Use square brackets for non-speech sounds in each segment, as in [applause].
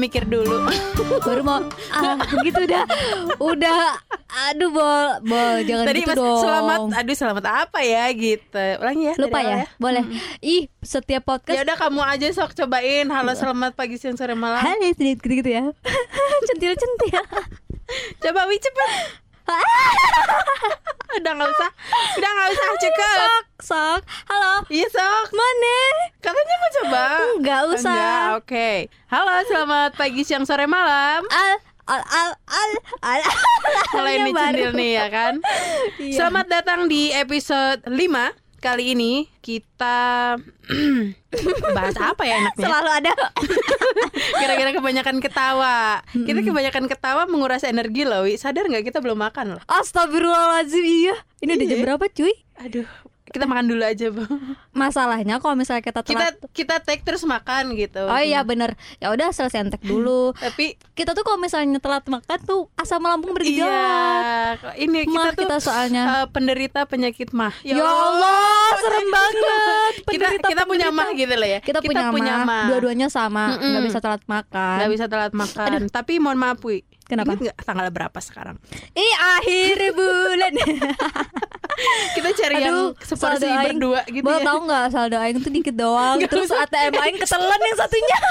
mikir dulu. [laughs] Baru mau ah gitu dah. Udah aduh bol bol jangan Tadi gitu mas dong. selamat, aduh selamat apa ya gitu. Ulangi ya. Lupa awal ya? Boleh. Ih, setiap Ya podcast udah kamu aja sok cobain. Halo selamat pagi siang sore malam. Halo, sedikit gitu, gitu [laughs] ya. Centil-centil. Coba Wi cepet. [laughs] udah nggak usah, udah nggak usah cukup. sok, sok. Halo. Iya sok. Mana? Katanya mau coba. Enggak usah. Enggak, oke. Halo, selamat pagi, siang, sore, malam. Al al al al al. Mulai nih baru. cendil nih ya kan. [laughs] Iya. Selamat datang di episode 5 Kali ini kita [clears throat] bahas apa ya enaknya? Selalu ada. [laughs] Kira-kira kebanyakan ketawa. Kita kebanyakan ketawa menguras energi loh. Wi. Sadar nggak kita belum makan loh. Astagfirullahaladzim iya. Ini udah jam Iya. berapa cuy? Aduh, kita makan dulu aja, Bang. Masalahnya kalau misalnya kita Kita telat kita take terus makan gitu. Oh iya bener Ya udah selesai entek dulu Tapi Kita tuh kalau misalnya telat makan tuh Asam lambung bergejolak Iya, ini kita Mah tuh kita soalnya. eh, penderita penyakit mah. Ya Allah serem banget kita Penderita- kita punya penderita. mah gitu loh ya. Kita, punya, mah Dua-duanya sama nggak bisa telat makan nggak bisa telat makan. Tapi mohon maaf, Wi. Kenapa? Ingat nggak tanggal berapa sekarang? Ih akhir bulan [laughs] Kita cari yang seporsi saldo aing- berdua gitu ya. tau gak saldo aing tuh dikit doang Nggak Terus usah. ATM aing ketelan yang satunya [laughs]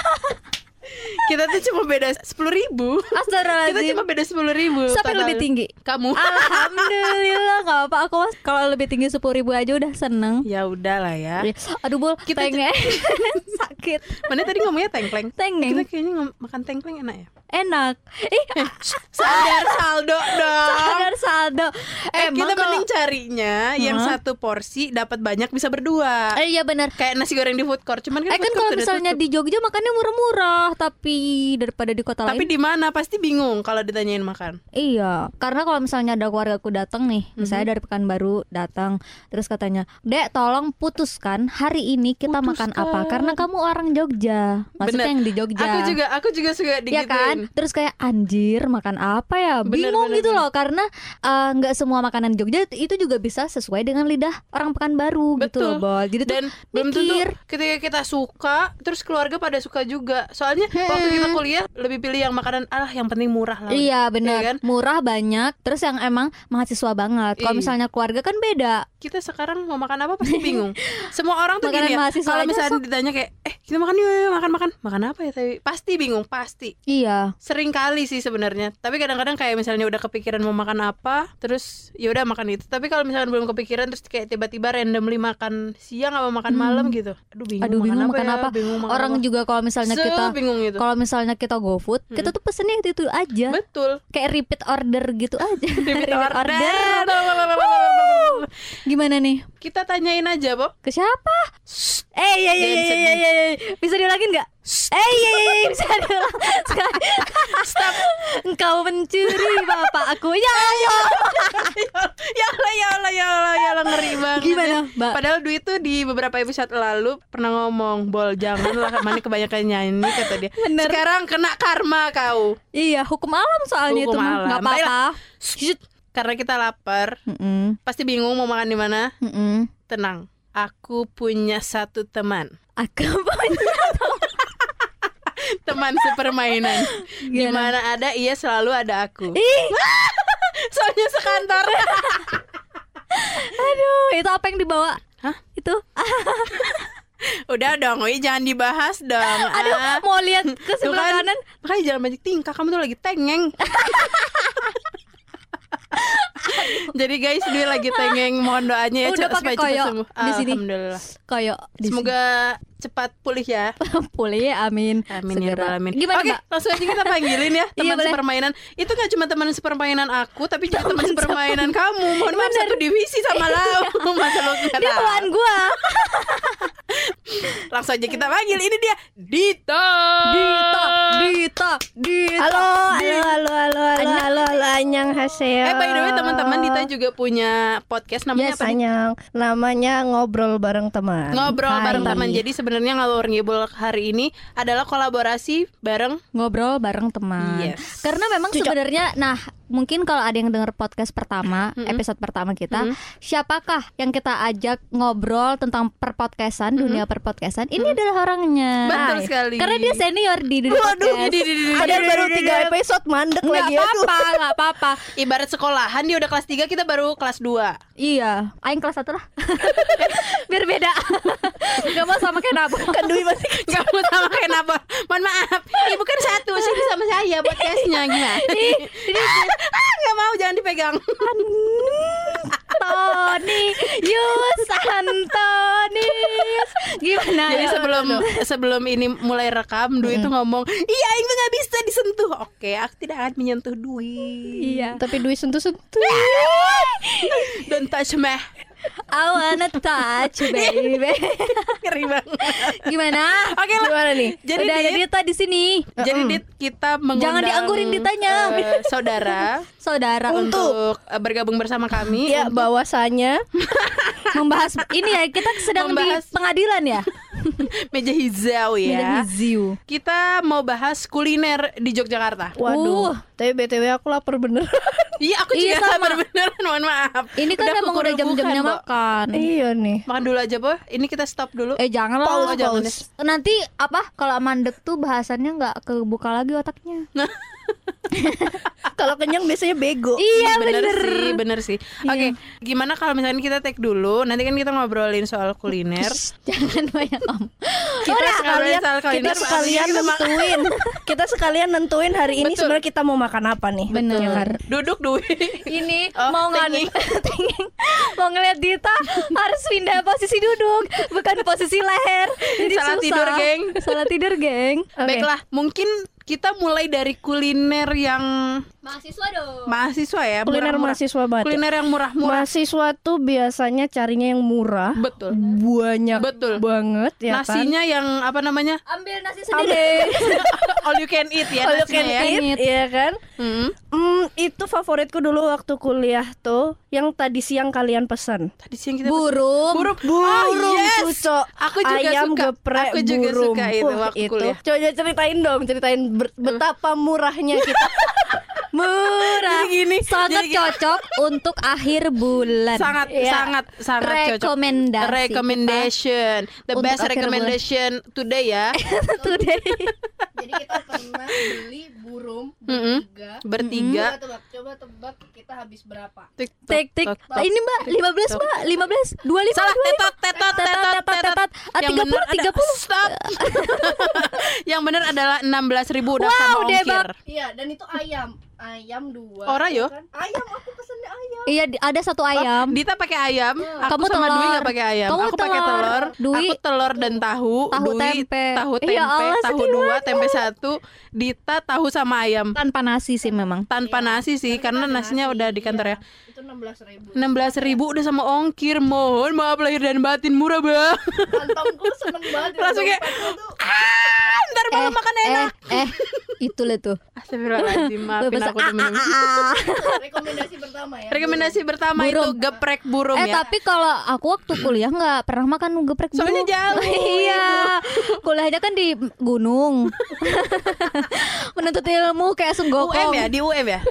Kita tuh cuma beda sepuluh ribu. Kita Astagfirullahaladzim cuma beda sepuluh ribu. Siapa yang lebih tinggi? Kamu. Alhamdulillah gak apa Aku mas kalau lebih tinggi 10 ribu aja udah seneng ya udah lah ya. Aduh bol Kita tengeng [laughs] Sakit Mana tadi ngomongnya tengkleng? Tengeng. Kita kayaknya makan tengkleng enak ya. Enak Ih Sadar saldo dong. sadar saldo Eh, kita kalau- mending carinya yang Hah? satu porsi dapat banyak bisa berdua. Eh iya benar Kayak nasi goreng di food court, cuman kan Eh kan kalau misalnya tutup. di Jogja makannya murah-murah Tapi daripada di kota Tapi lain di mana pasti bingung kalau ditanyain makan. Iya, karena kalau misalnya ada keluargaku datang nih, misalnya dari Pekanbaru datang, terus katanya, "Dek, tolong putuskan hari ini kita makan apa?" Karena kamu orang Jogja. Maksudnya Bener. yang di Jogja. Aku juga aku juga suka Ya digituin. kan? Terus kayak anjir makan apa ya? Bingung bener, gitu bener. loh karena eh, nggak semua makanan Jogja itu juga bisa sesuai dengan lidah orang Pekanbaru gitu loh, Betul. Bol. Jadi tuh Dan belum tentu ketika kita suka, terus keluarga pada suka juga. Soalnya waktu kita kuliah lebih pilih yang makanan ah yang penting murah lah. Iya benar, Iya kan? murah banyak. Terus yang emang mahasiswa banget. Kalau Iya. misalnya keluarga kan beda. Kita sekarang mau makan apa pasti bingung. [laughs] Semua orang tuh Makanan gini ya. Kalau misalnya ditanya kayak, eh kita makan yuk, yuk, makan makan, makan apa ya? Tapi pasti bingung, pasti. Iya. Sering kali sih sebenarnya. Tapi kadang-kadang kayak misalnya udah kepikiran mau makan apa, terus ya udah makan itu. Tapi kalau misalnya belum kepikiran terus kayak tiba-tiba randomly makan siang apa makan malam gitu. Aduh bingung, Hmm. Aduh bingung makan ya, apa. Bingung makan Orang apa. juga kalau misalnya Se- kita bingung gitu. kalau misalnya kita GoFood, kita tuh pesennya itu itu aja. Betul. Kayak repeat order gitu [laughs] aja. Repeat Gimana nih? Kita tanyain aja, Bob. Ke siapa? Eh iya iya Jangan iya iya iya. iya. Bisa diulangin nggak? Eh iya iya iya bisa diulang. Sekali. Stop. Engkau mencuri bapak aku. Ya ya. ya Allah, ya Allah, ya Allah, ya Allah ngeri banget. Gimana, ya. Mbak? Padahal duit tuh di beberapa episode lalu pernah ngomong, "Bol, janganlah mana kebanyakan nyanyi," kata dia. Bener. Sekarang kena karma kau. Iya hukum alam soalnya Hukum itu mah alam. nggak apa-apa. Shh, Karena kita lapar, Mm-mm. pasti bingung mau makan di mana. Mm-mm. Tenang, aku punya satu teman. Aku punya [laughs] Teman sepermainan. Di Gimana? mana ada ia selalu ada aku. Ih, [laughs] Soalnya sekantor. [laughs] aduh, itu apa yang dibawa? Hah? Itu. Udah dong, Wi, jangan dibahas dong. Aduh, Ah. mau lihat ke sebelah kan, kanan. Makanya jangan banyak tingkah, kamu tuh lagi tengeng. Jadi guys, dia lagi tengeng, mohon doanya ya Udah pakai koyo sembuh. di sini. Alhamdulillah. Di Semoga cepat pulih ya. [laughs] pulih ya, amin. Amin ya Segera. rabbal alamin. Gimana, Oke, Mbak? langsung aja kita panggilin ya [laughs] teman Iya, sepermainan. Itu gak cuma teman sepermainan aku, tapi juga teman sepermainan kamu. Mohon maaf satu divisi sama [laughs] lau. Masa lo nggak Dia tahu? teman gua. Langsung aja kita panggil. Ini dia Dita. Dita, Dita, Dita. Halo, halo, halo, halo, halo, halo, halo, Anyang Haseo. Eh by the way teman-teman Dita juga punya podcast namanya Yes, apa? Anyang. Namanya ngobrol bareng teman. Ngobrol Hai. bareng teman. Jadi sebenarnya ngalor ngibul hari ini adalah kolaborasi bareng ngobrol bareng teman. Yes. Karena memang sebenarnya nah mungkin kalau ada yang dengar podcast pertama, episode pertama kita, siapakah yang kita ajak ngobrol tentang perpodcastan, dunia perpodcastan? Ini adalah orangnya. Betul sekali. Karena dia senior di dunia Waduh, podcast. Di- di- di- di- Padahal baru tiga episode mandek Nggak lagi ya apa-apa, nggak apa-apa. Ibarat sekolahan dia udah kelas 3 kita baru kelas 2 Iya, aing kelas satu lah. [laughs] Biar beda. [laughs] Gak mau sama kayak Nabo. [laughs] Kan Dwi masih Gak mau sama kayak apa Mohon maaf. Ibu kan satu Sini sama saya Podcastnya gimana? [laughs] Ah, Gak mau jangan dipegang. Tony Yus Antonius Gimana? Jadi sebelum sebelum ini mulai rekam Dwi itu ngomong Iya itu gak bisa disentuh. Oke aku tidak akan menyentuh Dwi. Iya Tapi Dwi sentuh-sentuh. Don't touch me I wanna touch you, baby. [laughs] Ngeri banget. Gimana? Oke lah. Gimana nih? Jadi Udah ada Dit, Dita di sini. Jadi Dit kita mengundang Jangan dianggurin ditanya. eh, Saudara. [laughs] Saudara Untuk eh, bergabung bersama kami. Ya bahwasanya [laughs] membahas ini ya kita sedang Membahas- di pengadilan ya. [laughs] Meja hijau ya Hiziu. Kita mau bahas kuliner di Yogyakarta Waduh Uh. Tapi BTW aku lapar bener Iya aku Iya, juga sama. sabar beneran Mohon maaf Ini kan emang udah jam-jamnya makan makan. Iya nih Makan dulu aja boh Ini kita stop dulu Eh jangan lah. Pause, Oh, jangan pause. Nanti apa kalau mandek tuh bahasannya nggak kebuka lagi otaknya. [laughs] [laughs] Kalau kenyang biasanya bego Iya bener, bener. sih, bener sih. Oke, gimana kalau misalnya kita take dulu, nanti kan kita ngobrolin soal kuliner. Jangan banyak om. Kita Udah, sekalian soal kita kuliner, sekalian kita ma- nentuin [laughs] Kita sekalian nentuin hari ini sebenarnya kita mau makan apa nih Bener. Duduk dulu. Ini Oh, mau ngeliat [laughs] mau ngeliat Dita harus pindah posisi duduk, bukan posisi leher. Jadi Salah susah. tidur, geng. Salah tidur, geng. Oke. Baiklah, mungkin kita mulai dari kuliner yang Mahasiswa dong. mahasiswa ya. Kuliner murah-murah. mahasiswa banget Kuliner yang murah-murah. Mahasiswa tuh biasanya carinya yang murah Betul. Banyak Betul. banget ya kan Nasinya yang apa namanya? Ambil nasi sendiri. [laughs] All you can eat ya All you can ya. eat, Iya kan Hmm. Hmm, itu favoritku dulu waktu kuliah tuh yang tadi siang kalian pesan. Tadi siang kita Burung. Burung. Burung oh, yes. cucok. Aku juga Ayam suka. geprek Aku juga burung. suka itu Wah, waktu kuliah. Coba ceritain dong, ceritain betapa murahnya kita. [laughs] Murah. Jadi gini, Sangat jadi gini. cocok untuk akhir bulan. sangat Iya. sangat sangat cocok. Rekomendasi recommendation the Untuk best recommendation today ya [laughs] Today. Jadi kita pernah beli burung bertiga. bertiga tebak, coba tebak kita habis berapa? tik Tik tik. Ini Mbak, 15 Mbak, 15, 25. salah tetot tetot tetot tetot Ah, yang 30, benar ada 30. stop [laughs] yang benar adalah 16.000 ribu udah Wow, sama ongkir. Iya, dan itu ayam. Ayam dua. Ora, yo. ya kan? Ayam aku pesennya ayam. Iya, ada satu ayam. Dita pakai ayam, aku Kamu sama Dwi telur. nggak pakai ayam. Kamu aku pakai telur. telur, Dwi- aku telur dan tahu, Tahu Dwi tempe. tahu Ya tempe, Allah, tahu dua, tempe satu, Dita tahu sama ayam. Tanpa nasi sih memang. Tanpa nasi sih, karena nasinya udah di kantor ya. Itu 16 ribu. 16 ribu udah sama ongkir mohon maaf lahir dan batin murah bang Kantongku seneng banget. [laughs] langsung kayak ah ntar malam makan enak Eh, eh, itu lah tuh. Astagfirullahaladzim [laughs] maafin aku temen Ah. Rekomendasi pertama ya. rekomendasi pertama itu geprek burung Eh ya tapi kalau aku waktu kuliah nggak pernah makan geprek Soalnya burung. jauh. [laughs] iya. Kuliahnya kan di gunung. [laughs] Menuntut ilmu kayak UM sunggokong. ya? Di UM ya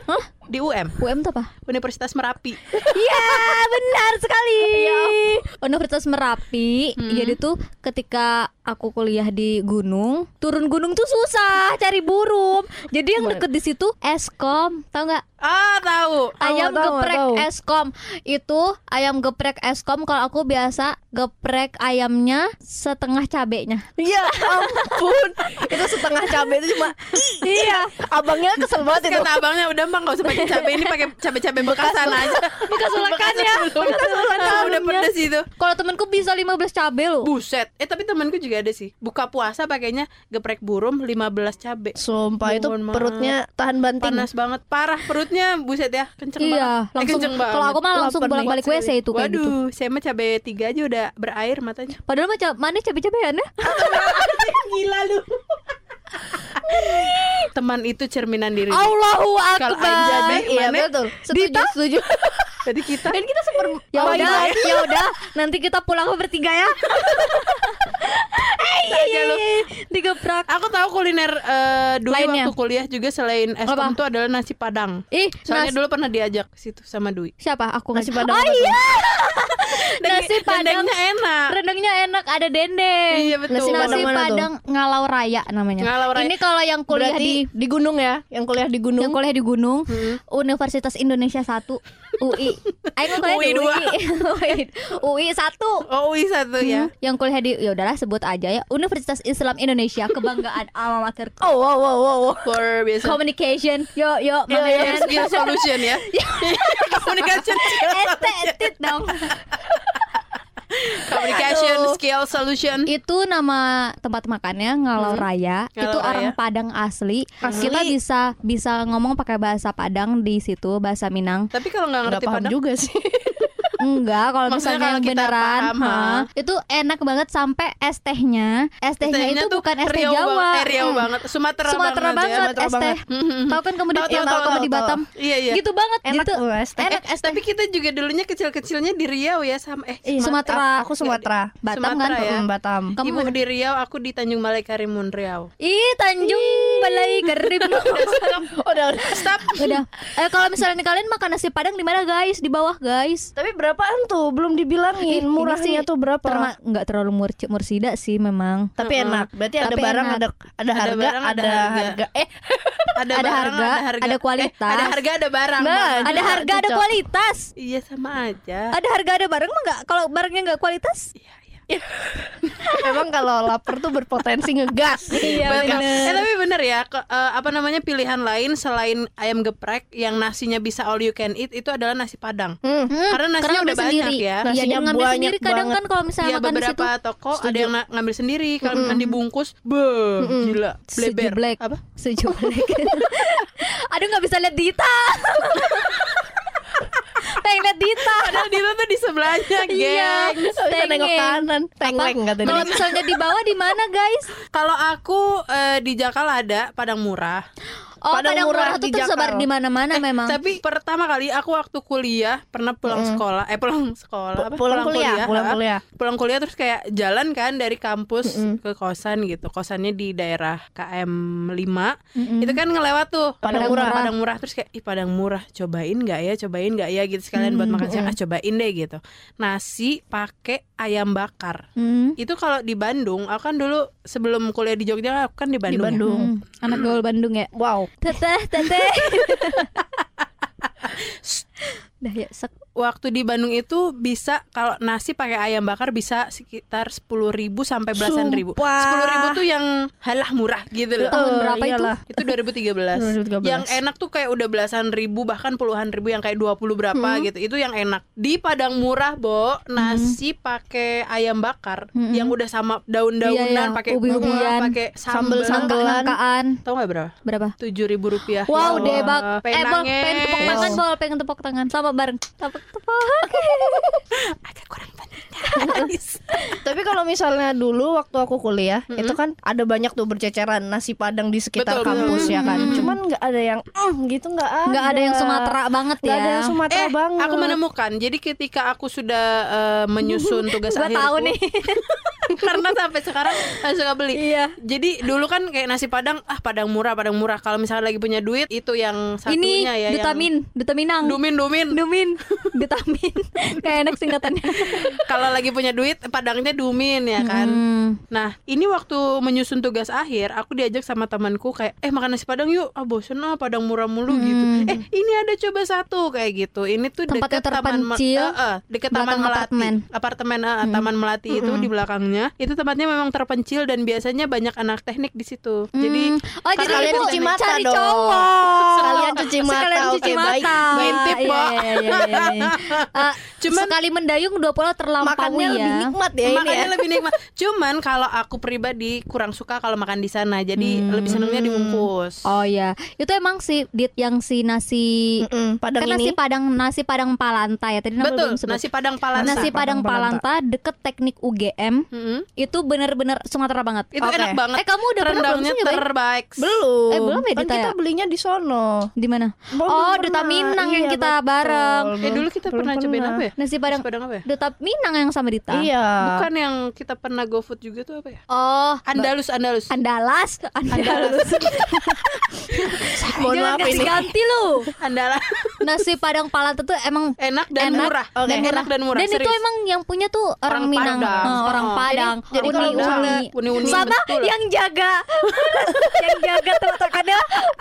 di UM UM tuh apa? Universitas Merapi. [laughs] Iya benar sekali. Universitas Merapi Hmm. Jadi tuh ketika aku kuliah di gunung Turun gunung tuh susah cari burung. Jadi yang deket di situ eskom Tahu nggak? ah tahu. Ayam tahu, geprek tahu. eskom. Itu ayam geprek eskom Kalau aku biasa geprek ayamnya setengah cabenya. Ya ampun. [laughs] Itu setengah cabai itu cuma [laughs] Iya. Abangnya kesel banget itu. kata abangnya udah bang gak usah cabai ini pakai cabai-cabai bekasan aja. Bekas ulekannya Bekas Ah, udah pedes itu. Kalau temenku bisa 15 cabai loh. Buset. Eh tapi temanku juga ada sih. Buka puasa pakainya geprek burung 15 cabai Sumpah itu perutnya tahan banting. Panas banget. Parah perutnya buset ya. Kenceng Iya banget. Eh, langsung kenceng banget. Kalau aku mah langsung bolak-balik WC itu kayak gitu. Waduh saya mah cabai tiga aja udah berair matanya. Padahal mah mana cabai-cabean ya? [laughs] gila lu teman itu cerminan diri Allahu Kalau Akbar. Anjani, Iya mana? betul Setuju setuju [laughs] jadi kita Dan kita super [laughs] Ya udah, ya udah. Nanti kita pulang bertiga ya. [laughs] Aja lu. Digeprak. Aku tahu kuliner eh, dulu Lainnya. waktu kuliah juga selain es Apa? krim itu adalah nasi padang. Ih, Soalnya nas- dulu pernah diajak ke situ sama Dwi. siapa? Aku Nasi padang Oh iya. [laughs] Dan Nasi padang. dendengnya enak. Rendangnya enak, ada dendeng. Iya betul. Nasi Nasi padang padang Ngalau Raya namanya. Ngalau Raya. Ini kalau yang kuliah Berarti di di gunung ya, yang kuliah di gunung. yang kuliah di Gunung, Hmm. Universitas Indonesia 1 UI. Ayo kuliah UI di dua. UI. UI 1. Oh, UI satu ya. Yang kuliah di ya udahlah sebut aja ya Universitas Islam Indonesia kebanggaan [laughs] alma mater Oh wow wow wow. For biasa. communication yo yo makanya skill solution ya. [laughs] [laughs] Communication estetik dong Communication Aduh. skill solution. itu nama tempat makannya Ngalau Raya Hmm. Ngalau itu Raya. orang Padang asli. Asli. kita bisa bisa ngomong pakai bahasa Padang di situ bahasa Minang Tapi kalau nggak ngerti Padang, juga sih. [laughs] enggak kalau misalnya kalau yang beneran paham, ha, itu enak banget sampai es tehnya es tehnya tehnya itu tuh bukan es teh Riau Jawa eh, Hmm. banget, Sumatera, Sumatera banget, banget. es teh Mhm. tahu kan kamu di Tahu, yang tahu, di. Batam Iya iya. gitu banget Enak gitu es teh. enak es teh Tapi kita juga dulunya kecil-kecilnya di Riau ya sama eh Iya, Sumatera. Aku Sumatera. Batam kan ya. Hmm, Batam. kamu di Riau, aku di Tanjung Balai Karimun Riau. Ih Tanjung Balai Garib [laughs] Udah udah. Stop. Udah. Eh kalau misalnya kalian makan nasi padang di mana guys? Di bawah guys. Tapi berapaan tuh? Belum dibilangin ini murahnya sih tuh berapa? Terma nggak terlalu mur mursida sih memang. Tapi Heeh. enak. Berarti ada Tapi barang, enak. ada ada harga, barang, ada ada harga. harga. Eh, [laughs] Ada, Ada barang, harga, ada kualitas. Eh, ada harga, ada barang. Nah. Ada Cocok, harga, ada kualitas. Iya sama aja. Ada harga, ada barang mah nggak? Kalau barangnya nggak kualitas? [laughs] memang kalau lapar tuh berpotensi ngegas. [laughs] Iya, bener. Eh tapi bener ya, ke- eh, apa namanya pilihan lain selain ayam geprek yang nasinya bisa all you can eat itu adalah nasi padang. Hmm. Hmm, Karena nasinya ambil udah banyak sendiri. ya. Iya, Nasinya dia ngambil banyak sendiri kadang banget. kan kalau misalnya Iya makan di situ. beberapa toko ada Setuju. yang na- ngambil sendiri kalau misalkan dibungkus, be gila, bleber. Sejublek. Apa? Sejublek. [laughs] Aduh nggak bisa lihat Dita. [laughs] Pengen lihat Dita. Padahal dia tuh di sebelahnya, Iya. geng. Bisa nengok Tengeng. kanan, tengleng kata Kalau misalnya di bawah di mana guys? Kalau aku eh, di Jakal ada Padang Murah. Oh, Padang Padang Murah Murah tuh di tersebar di mana-mana memang. Tapi pertama kali aku waktu kuliah pernah pulang sekolah, eh pulang [laughs] sekolah, apa? Pulang kuliah, pulang ha? kuliah. Pulang kuliah terus kayak jalan kan dari kampus ke kosan gitu. Kosannya di daerah KM 5. Itu kan ngelewat tuh Padang Murah. Padang Murah terus kayak ih Padang Murah, cobain nggak ya? Cobain nggak ya gitu sekalian buat makan siang. Ah, cobain deh gitu. Nasi pakai ayam bakar. Hmm. Itu kalau di Bandung, aku kan dulu sebelum kuliah di Jogja aku kan di Bandung. ya. Bandung. Hmm, Anak gaul Bandung ya. Wow. 对对对对。[laughs] Dah ya, sek. waktu di Bandung itu bisa kalau nasi pakai ayam bakar bisa sekitar sepuluh ribu sampai belasan ribu. Sepuluh ribu tuh yang halah murah gitu loh. Tahun Eh, berapa itu? iyalah. Itu 2013. 2013. Yang enak tuh kayak udah belasan ribu bahkan puluhan ribu yang kayak 20 berapa gitu. Itu yang enak. Di Padang Murah, Bo, nasi pakai ayam bakar yang udah sama daun-daunan Iya, pakai Ubi-ubian. pakai sambel. Sambel. Sambelan. Tahu nggak berapa? Berapa? Tujuh ribu rupiah. Wow, Ya debak. Eh, bol, pengen tepuk tangan, bol, pengen tepuk tangan. Sama bareng. Tepuk [laughs] tepuk. Agak kurang. [laughs] Tapi kalau misalnya dulu waktu aku kuliah, itu kan ada banyak tuh berceceran nasi padang di sekitar Betul, kampus betul. ya kan. Cuman nggak ada yang mm, gitu nggak ada. Nggak ada yang Sumatera banget ya. ada yang Sumatera eh, banget. aku menemukan. Jadi ketika aku sudah eh, menyusun [laughs] tugas Gua akhirku, tahu nih. karena sampai sekarang suka beli. Iya. Jadi dulu kan kayak nasi padang, ah padang murah, padang murah. Kalau misalnya lagi punya duit itu yang Ini satunya ya. Dutamin, Dutaminang. Yang, dumin, dumin. Dumin, Dutamin. [laughs] Kayak enak singkatannya. Kalau lagi punya duit, padangnya dumin ya kan. Hmm. Nah, ini waktu menyusun tugas akhir, aku diajak sama temanku kayak, eh makan nasi padang yuk. Ah bosen ah padang murah mulu gitu. Hmm. Eh ini ada coba satu kayak gitu. Ini tuh dekat taman terpencil, eh, eh, dekat taman melati. apartemen. Hmm. Apartemen eh, taman melati itu di belakangnya. Itu tempatnya memang terpencil dan biasanya banyak anak teknik di situ. Jadi Oh jadi kalian cuci mata cari dong. cowok [laughs] Sekalian cuci mata, Sekalian cuci baik. mata Baik tip, Iya, Mbak. iya, iya, iya, iya. [laughs] Eh, Cuman- Sekali mendayung dua pulau terlampaui Makannya ya lebih nikmat ya ini makanya ya. lebih nikmat. [laughs] Cuman kalau aku pribadi kurang suka kalau makan di sana. Jadi lebih senangnya dibungkus. Oh iya Itu emang sih Dit yang si nasi Mm-mm, Padang Kan nasi ini padang Nasi padang palanta ya Tadi Betul, belum sebut. nasi padang palanta. Nasi padang Padang palanta deket teknik UGM Mm-mm. itu bener-bener Sumatera banget. Itu Oke. enak banget. Eh kamu udah pernah belum rendangnya sih nyobain? terbaik. Belum. Eh, belum ya, Kan Dita, kita ya? belinya di sono. Di mana? Belum Oh, pernah. Duta Minang yang Iya, betul. bareng. Eh dulu kita Belum pernah cobain pernah. apa ya? Nasi Padang Padang apa ya? Duta Minang yang sama Dita. Iya. Bukan yang kita pernah GoFood juga tuh apa ya? Oh, Andalus, Andalus. Andalas, Andalus. [laughs] Mohon Jangan maaf ini. ganti-ganti lu. Andalas. Nasi Padang Palata tuh emang Enak dan Enak. murah. Oke. Dan enak dan murah. Dan itu serius. emang yang punya tuh orang, Orang Minang, Padang. Eh, orang Oh. Padang. Jadi- jadi kalau Uni-uni. Uni-uni, sama betul. yang jaga, [laughs] yang jaga tuh ada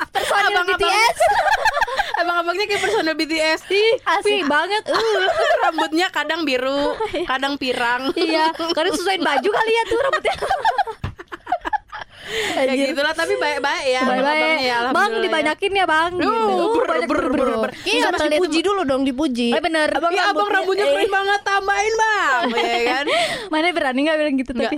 personil Abang-abang. BTS. [laughs] Abang-abangnya kayak personel BTS. Asik banget. Uh. [laughs] Rambutnya kadang biru, kadang pirang. iya, karena sesuaiin baju kali ya tuh rambutnya. [laughs] ya gitulah tapi baik-baik ya. Abang-abangnya ya, bang ya. dibanyakin ya bang. Duh, Gitu. ber- ber- ber- ber-. Iya, harus lihat- dipuji dulu dong, dipuji. Eh, bener. Abang Ya abang rambutnya eh, keren banget, tambahin bang, [laughs] ya kan? Mana berani nggak bilang gitu tapi.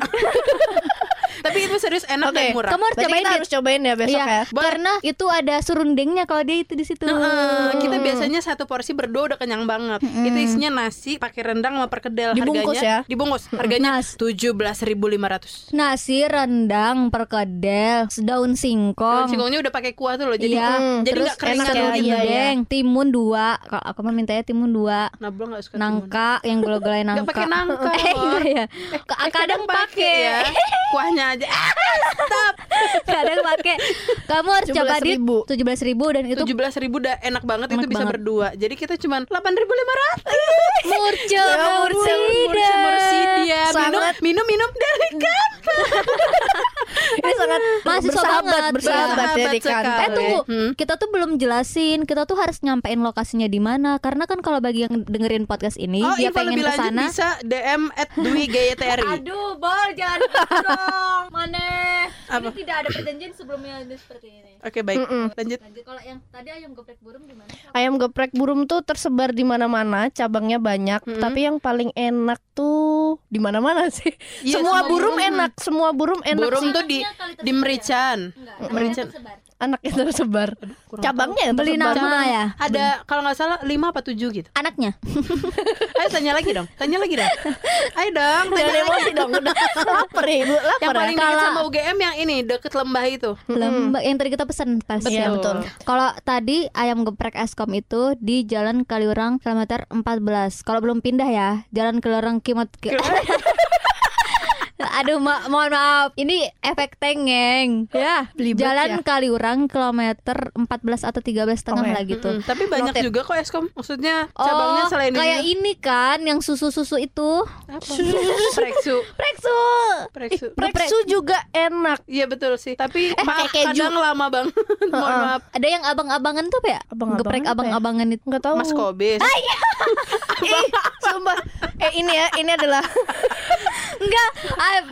Tapi itu serius enak Oke, dan murah. Kamu harus Berarti cobain kita harus cobain ya besok Iya, ya. Boleh. karena itu ada serundengnya kalau dia itu di situ. Heeh, kita biasanya satu porsi berdua udah kenyang banget. Itu isinya nasi pakai rendang sama perkedel Dibungkus harganya. ya? Dibungkus. Harganya tujuh belas ribu lima ratus. Nasi rendang perkedel, daun singkong. Singkongnya udah pakai kuah tuh loh. Jadi iya, Hmm, jadi nggak kering enak ya, gitu. iya, timun dua. Kalau aku mah mintanya timun dua. Nabla nggak suka timun. Nangka yang gula-gulai Nggak nangka. pakai nangka. Eh, [laughs] iya ya. Eh, kadang pakai. ya. [laughs] Kuahnya aja. Ah, [laughs] stop. kadang pakai. Kamu harus coba di 17.000. tujuh belas ribu dan itu Tujuh belas ribu udah enak banget Enak itu bisa banget. berdua. Jadi kita cuma delapan ribu lima ratus. [laughs] murce Ya ampun, mursida. Mursidia. Minum, minum, minum dari kan. [laughs] Sangat Mahasiswa bersahabat, banget, bersahabat iya. ya di Bersahabat kantor. Eh tunggu, Hmm. kita tuh belum jelasin, kita tuh harus nyampein lokasinya di mana. Karena kan kalau bagi yang dengerin podcast ini, Oh, dia info pengen lebih ke lanjut sana. bisa DM at Dwi GYTRI. Aduh, bol jangan gitu [laughs] dong. Mana? Apa? Ini tidak ada perjanjian sebelumnya seperti ini. Oke, baik. Mm-mm. Lanjut. Lanjut kalau yang tadi ayam geprek burung di mana? Ayam geprek burung tuh tersebar di mana-mana, cabangnya banyak. Mm-mm. Tapi yang paling enak tuh di mana-mana sih. Iya, semua semua burung burung. enak, semua burung enak Burung sih. tuh di di Merican. Merican. Anaknya tersebar. kurang Cabangnya yang Beli tersebar. nama ya. Ada kalau nggak salah 5 apa 7 gitu. Anaknya. [laughs] Ayo tanya lagi dong. Tanya lagi dong. Ayo dong. Tanya Jangan emosi dong, udah lapar ya ibu, Yang lapar ya. paling dekat sama UGM yang ini deket lembah itu. Lembah yang tadi kita pesan pas. Iya, betul. Kalau tadi ayam geprek Eskom itu di Jalan Kaliurang kilometer 14. Kalau belum pindah ya, Jalan Kaliurang Kimot Ki- [laughs] Aduh, ma mohon maaf. Ini efek tengeng. Ya, Belibet Jalan ya. Kaliurang kilometer 14 atau 13 setengah Oke. lah gitu. Mm, tapi banyak juga kok Eskom. Maksudnya cabangnya Oh, selain kayak ini. ini kan yang susu-susu itu. Apa? Preksu. Preksu. Preksu. Preksu juga enak. Iya betul sih. Tapi maaf, pakai keju. kadang lama banget. [laughs] Mohon maaf. Ada yang abang-abangan tuh apa ya? Abang-abangan Geprek apa ya? abang-abangan itu. Enggak tahu. Mas Kobes. [laughs] Ih, sumpah. Eh ini ya, ini adalah [laughs] Enggak,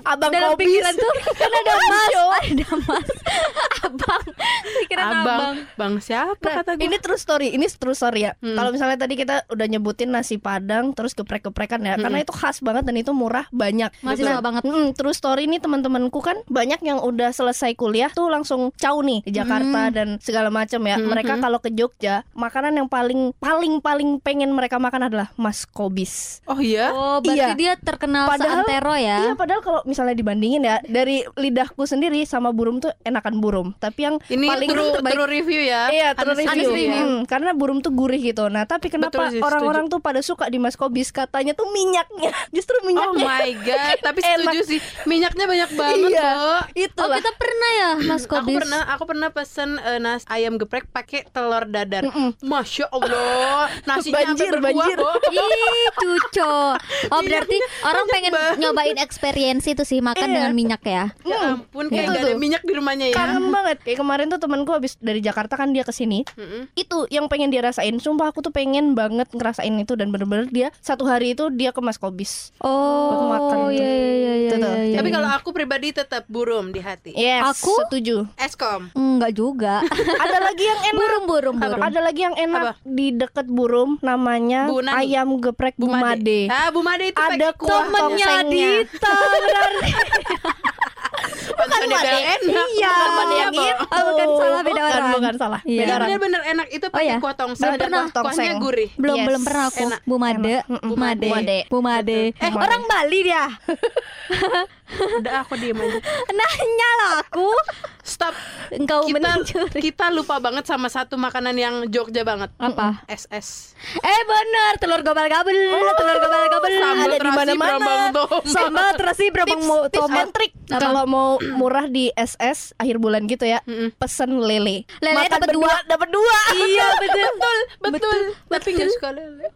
Abang dalam Kobis. pikiran tuh kan ada mas, ada mas, [laughs] abang, pikiran abang. Abang. Bang siapa Nah, kata gue? ini true story, ini true story ya. Hmm. Kalau misalnya tadi kita udah nyebutin nasi padang, terus geprek-geprekan ya, Hmm. karena itu khas banget dan itu murah banyak. Mahasiswa Nah, banget. mm, true story ini teman-temanku kan banyak yang udah selesai kuliah tuh langsung cau nih ke Jakarta dan segala macam ya. Hmm, Mereka hmm. kalau ke Jogja, makanan yang paling paling paling pengen mereka makan adalah mas kobis. Oh iya. Oh, berarti Iya. dia terkenal Padahal- seantero ya? Iya, padahal kalau misalnya dibandingin ya dari lidahku sendiri sama burung tuh enakan burung. Tapi yang Ini paling true, terbaik true review ya. Iya, terus Honest review. review ya. Hmm, karena burung tuh gurih gitu. Nah, tapi kenapa orang-orang tuh pada suka di Mas Kobis? Katanya tuh minyaknya, [laughs] justru Oh minyaknya. my god, tapi [laughs] Enak. setuju sih. Minyaknya banyak banget iya, loh. [laughs] Oh, itulah. kita pernah ya, Mas Aku Kobis? pernah, aku pernah pesen eh, nas ayam geprek pakai telur dadar. Mm-mm. Masya Allah, nasinya Banjir, banjir. Bo. Ih, cuco. Oh, berarti orang pengen banget. nyobain experience itu sih makan Iya. dengan minyak ya. Ya Hmm, ampun, kayak itu gak ada tuh. minyak di rumahnya ya. Kangen banget. Kayak kemarin tuh temanku habis dari Jakarta kan dia ke sini. Mm-mm. Itu yang pengen dia rasain. Sumpah aku tuh pengen banget ngerasain itu dan bener-bener dia satu hari itu dia ke Mas Kobis. Oh, makan. iya iya iya iya. Iya, iya. Tapi kalau aku pribadi tetap burum di hati. Yes, Aku? setuju. Eskom. enggak juga. [laughs] Ada lagi yang enak. burung burung burung. Ada lagi yang enak Apa? di deket Burum namanya Bu Nani. ayam geprek Bu Made. Bumade. Ah, Bu Made itu Ada kuah temennya. Dita berarti. Pantesan [laughs] dia bilang enak. Iya. Bukan yang itu. Oh, bukan salah, beda Bukan, orang. Bukan salah. Iya. Beda Iya orang. bener-bener enak itu Oh, pakai ya? kuah tongseng Belum dan pernah kuahnya gurih. Belum Yes. belum pernah aku Enak. Bu Made. Bu Made Bu Made. Bu Made Eh Made. orang Bali dia [laughs] Udah aku diem aja. [laughs] Nanya lah aku Stop. Engkau Kita mencuri kita lupa banget sama satu makanan yang Jogja banget. Apa? SS. Eh bener Telur gobal-gabel Telur gobal-gabel Sambal ada di mana-mana. Sambal terasi berambang Tips, mau tips tomat and trick kalau mau murah di SS akhir bulan gitu ya Mm-mm. pesen lele Lele dapat dua. dapat dua Iya betul [laughs] Betul. Tapi nggak suka lele.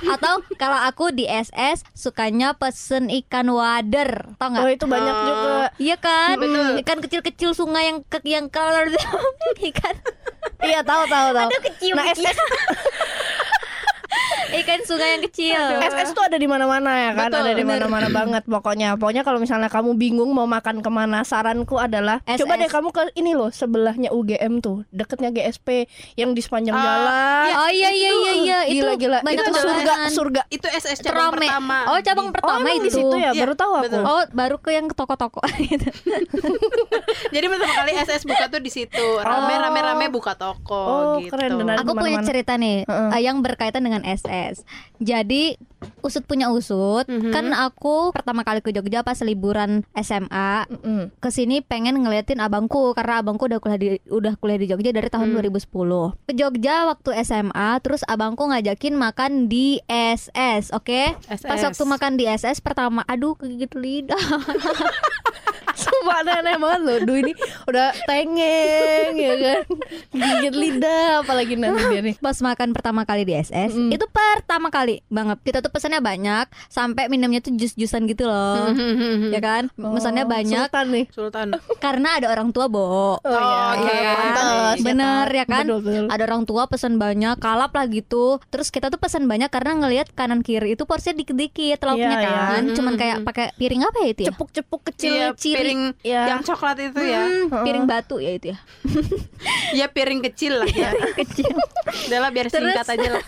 Atau kalau aku di SS Sukanya pesen ikan wader Tau oh gak? itu banyak Ah. juga Iya kan Betul. Ikan kecil-kecil sungai yang ke, yang kalau [laughs] ikan iya tahu tahu tahu Aduh, kecil, nah. SS [laughs] ikan sungai yang kecil. SS tuh ada di mana-mana ya kan Betul, ada di mana-mana banget pokoknya pokoknya kalau misalnya kamu bingung mau makan ke mana saranku adalah SS. coba deh kamu ke ini loh sebelahnya UGM tuh deketnya GSP yang di sepanjang Ah, jalan Oh iya iya iya iya itu gila gila banyak itu surga surga Itu SS cabang Terame. pertama. Oh cabang Di- pertama oh, di situ ya Iya, baru tahu aku betul. Oh baru ke yang toko-toko [laughs] gitu. [laughs] Jadi pertama kali SS buka tuh di situ. Rame rame rame buka toko Oh, gitu. keren, benar. Aku punya cerita nih Heeh. eh, yang berkaitan dengan SS. Jadi usut punya usut, Mhm. kan aku pertama kali ke Jogja pas liburan SMA. Mm-mm. Ke sini pengen ngeliatin abangku karena abangku udah kuliah di udah kuliah di Jogja dari tahun 2010. Ke Jogja waktu SMA, terus abangku ngajakin makan di SS, oke? Pas SS. waktu makan di SS pertama, aduh kegigit lidah. [laughs] Sumpah aneh-aneh banget loh Duh ini udah tengeng ya kan Gigit lidah apalagi nanti dia nih Pas makan pertama kali di SS, itu pertama kali banget. Kita tuh pesannya banyak, sampai minumnya tuh jus-jusan gitu loh. ya kan? Pesannya Oh, banyak Sultan nih Sultan. [laughs] karena ada orang tua, Bo. Oh, iya, oke. iya, pantes. Bener ya kan? Betul, betul. Ada orang tua pesan banyak, kalap lah gitu. Terus kita tuh pesan banyak karena ngelihat kanan kiri itu porsinya dikit-dikit lauknya Iya, iya. kan. Mm, Cuman kayak pakai piring apa ya itu ya? Cepuk-cepuk kecil Iya, ciri piring ya. yang coklat itu ya. Hmm, piring batu ya itu ya. [laughs] Ya piring kecil lah ya. Kecil. Udah lah biar singkat Terus- aja lah.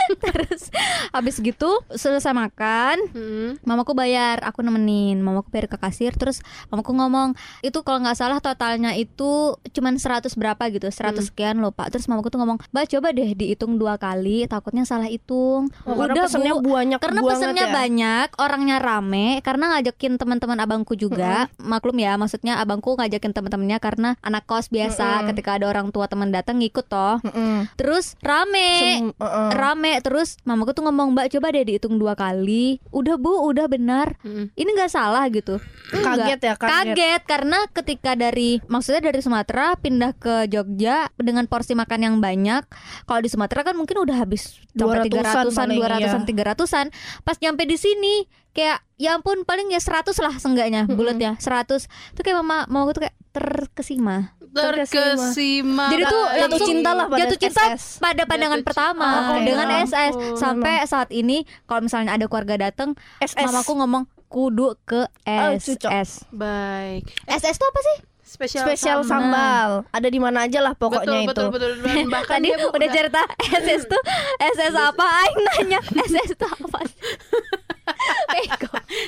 [laughs] Terus [laughs] habis gitu selesai makan, Hmm. mamaku bayar, aku nemenin, mamaku bayar ke kasir, terus mamaku ngomong itu kalau nggak salah totalnya itu cuman 100 berapa gitu, 100 sekian loh pak. Terus mamaku tuh ngomong, mbak coba deh dihitung dua kali, takutnya salah hitung. Oh, karena pesennya Bu. banyak karena pesennya ya? banyak, orangnya rame, karena ngajakin teman-teman abangku juga, maklum ya, maksudnya abangku ngajakin teman-temannya karena anak kos biasa, ketika ada orang tua teman datang ngikut toh, Mm-mm. terus rame Sem- uh-uh. rame terus mamaku tuh ngomong mbak coba deh dihitung dua kali udah bu udah benar Mm. ini nggak salah gitu Kaget Enggak. ya, kaget. kaget karena ketika dari maksudnya dari Sumatera pindah ke Jogja dengan porsi makan yang banyak kalau di Sumatera kan mungkin udah habis sampai 200-an tiga ratusan dua ratusan iya. tiga ratusan pas nyampe di sini kayak ya ampun paling ya 100 lah seenggaknya bulatnya 100 tuh kayak mama mamaku tuh kayak terkesima Terkesima. jadi tuh Jatuh cinta lah pada jatuh cinta SS. pada pandangan Jatuh pertama cinta. Oh, dengan ya SS ampun, sampai saat ini kalau misalnya ada keluarga datang SS. mamaku ngomong kudu ke Oh. SS Baik. SS itu apa sih? Spesial, spesial sambal. sambal. Ada di mana aja lah pokoknya betul, itu. betul betul. Dan [laughs] bahkan tadi dia bu- udah cerita SS tuh SS apa? Aing nanya SS itu apa? [laughs]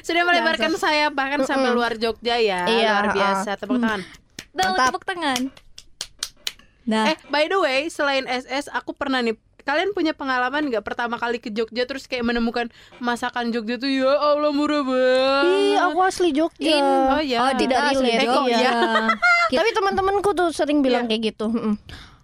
Sudah melebarkan saya bahkan sampai luar Jogja ya. Iya, luar biasa. uh. tepuk tangan Mantap. tepuk tangan nah eh by the way selain SS aku pernah nih kalian punya pengalaman nggak pertama kali ke Jogja terus kayak menemukan masakan Jogja tuh ya Allah murah banget Ih, aku asli Jogja. oh ya oh tidak asli relate. Eh, Jogja. iya? Tapi teman-teman,ku tuh sering bilang kayak gitu.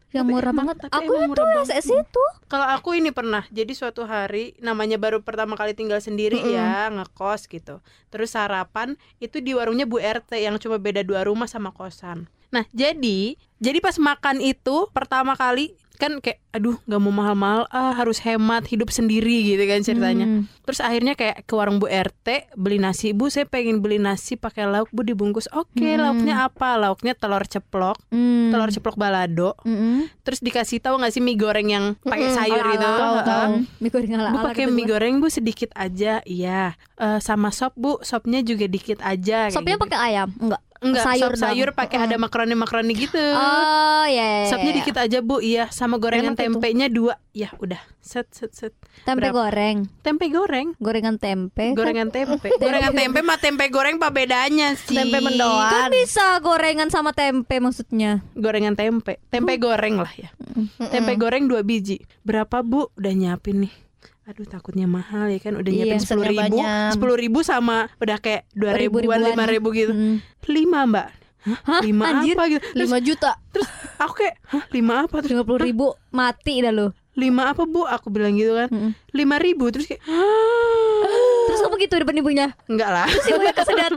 Yang murah emang- banget tapi aku emang itu. SS itu Kalau aku ini pernah, jadi suatu hari namanya baru pertama kali tinggal sendiri ya ngekos gitu. Terus sarapan itu di warungnya Bu RT yang cuma beda dua rumah sama kosan. Nah jadi, jadi pas makan itu pertama kali kan kayak aduh nggak mau mahal-mahal ah harus hemat hidup sendiri gitu kan ceritanya Hmm. terus akhirnya kayak ke warung Bu RT beli nasi bu saya pengen beli nasi pakai lauk bu dibungkus oke Hmm. lauknya apa lauknya telur ceplok Hmm. telur ceplok balado Mm-mm. terus dikasih tahu nggak sih mie goreng yang pakai Mm-mm, sayur ala-ala, gitu tahu, mie goreng ala Bu pakai mie goreng bu sedikit aja, iya. Eh, sama sop bu, sopnya juga dikit aja. Sopnya gitu. pakai ayam? Enggak. Enggak sayur sayur doang. sayur pakai ada makaroni makroni gitu. Oh, ya. ya, Sopnya ya. dikit aja bu, iya. Sama gorengan Enak itu. tempenya dua ya udah set set set Tempe Berapa? goreng, tempe goreng gorengan tempe. kan- gorengan tempe [laughs] gorengan tempe sama tempe goreng apa bedanya sih Tempe mendoan. Kan bisa gorengan sama tempe maksudnya. gorengan tempe tempe goreng lah ya tempe goreng dua biji berapa bu udah nyiapin nih aduh takutnya mahal ya kan udah Iya, nyiapin sepuluh ribu sepuluh ribu sama udah kayak dua ribuan lima ribu gitu Hmm. lima mbak Hah, lima anjir? apa gitu terus 5 juta. aku kayak hah lima apa terus Lima puluh ribu mati dah lu. lima apa bu aku bilang gitu kan Mm-mm. lima ribu terus kayak Terus kamu gitu depan ibunya. enggak lah Si ibunya kesedar. [laughs]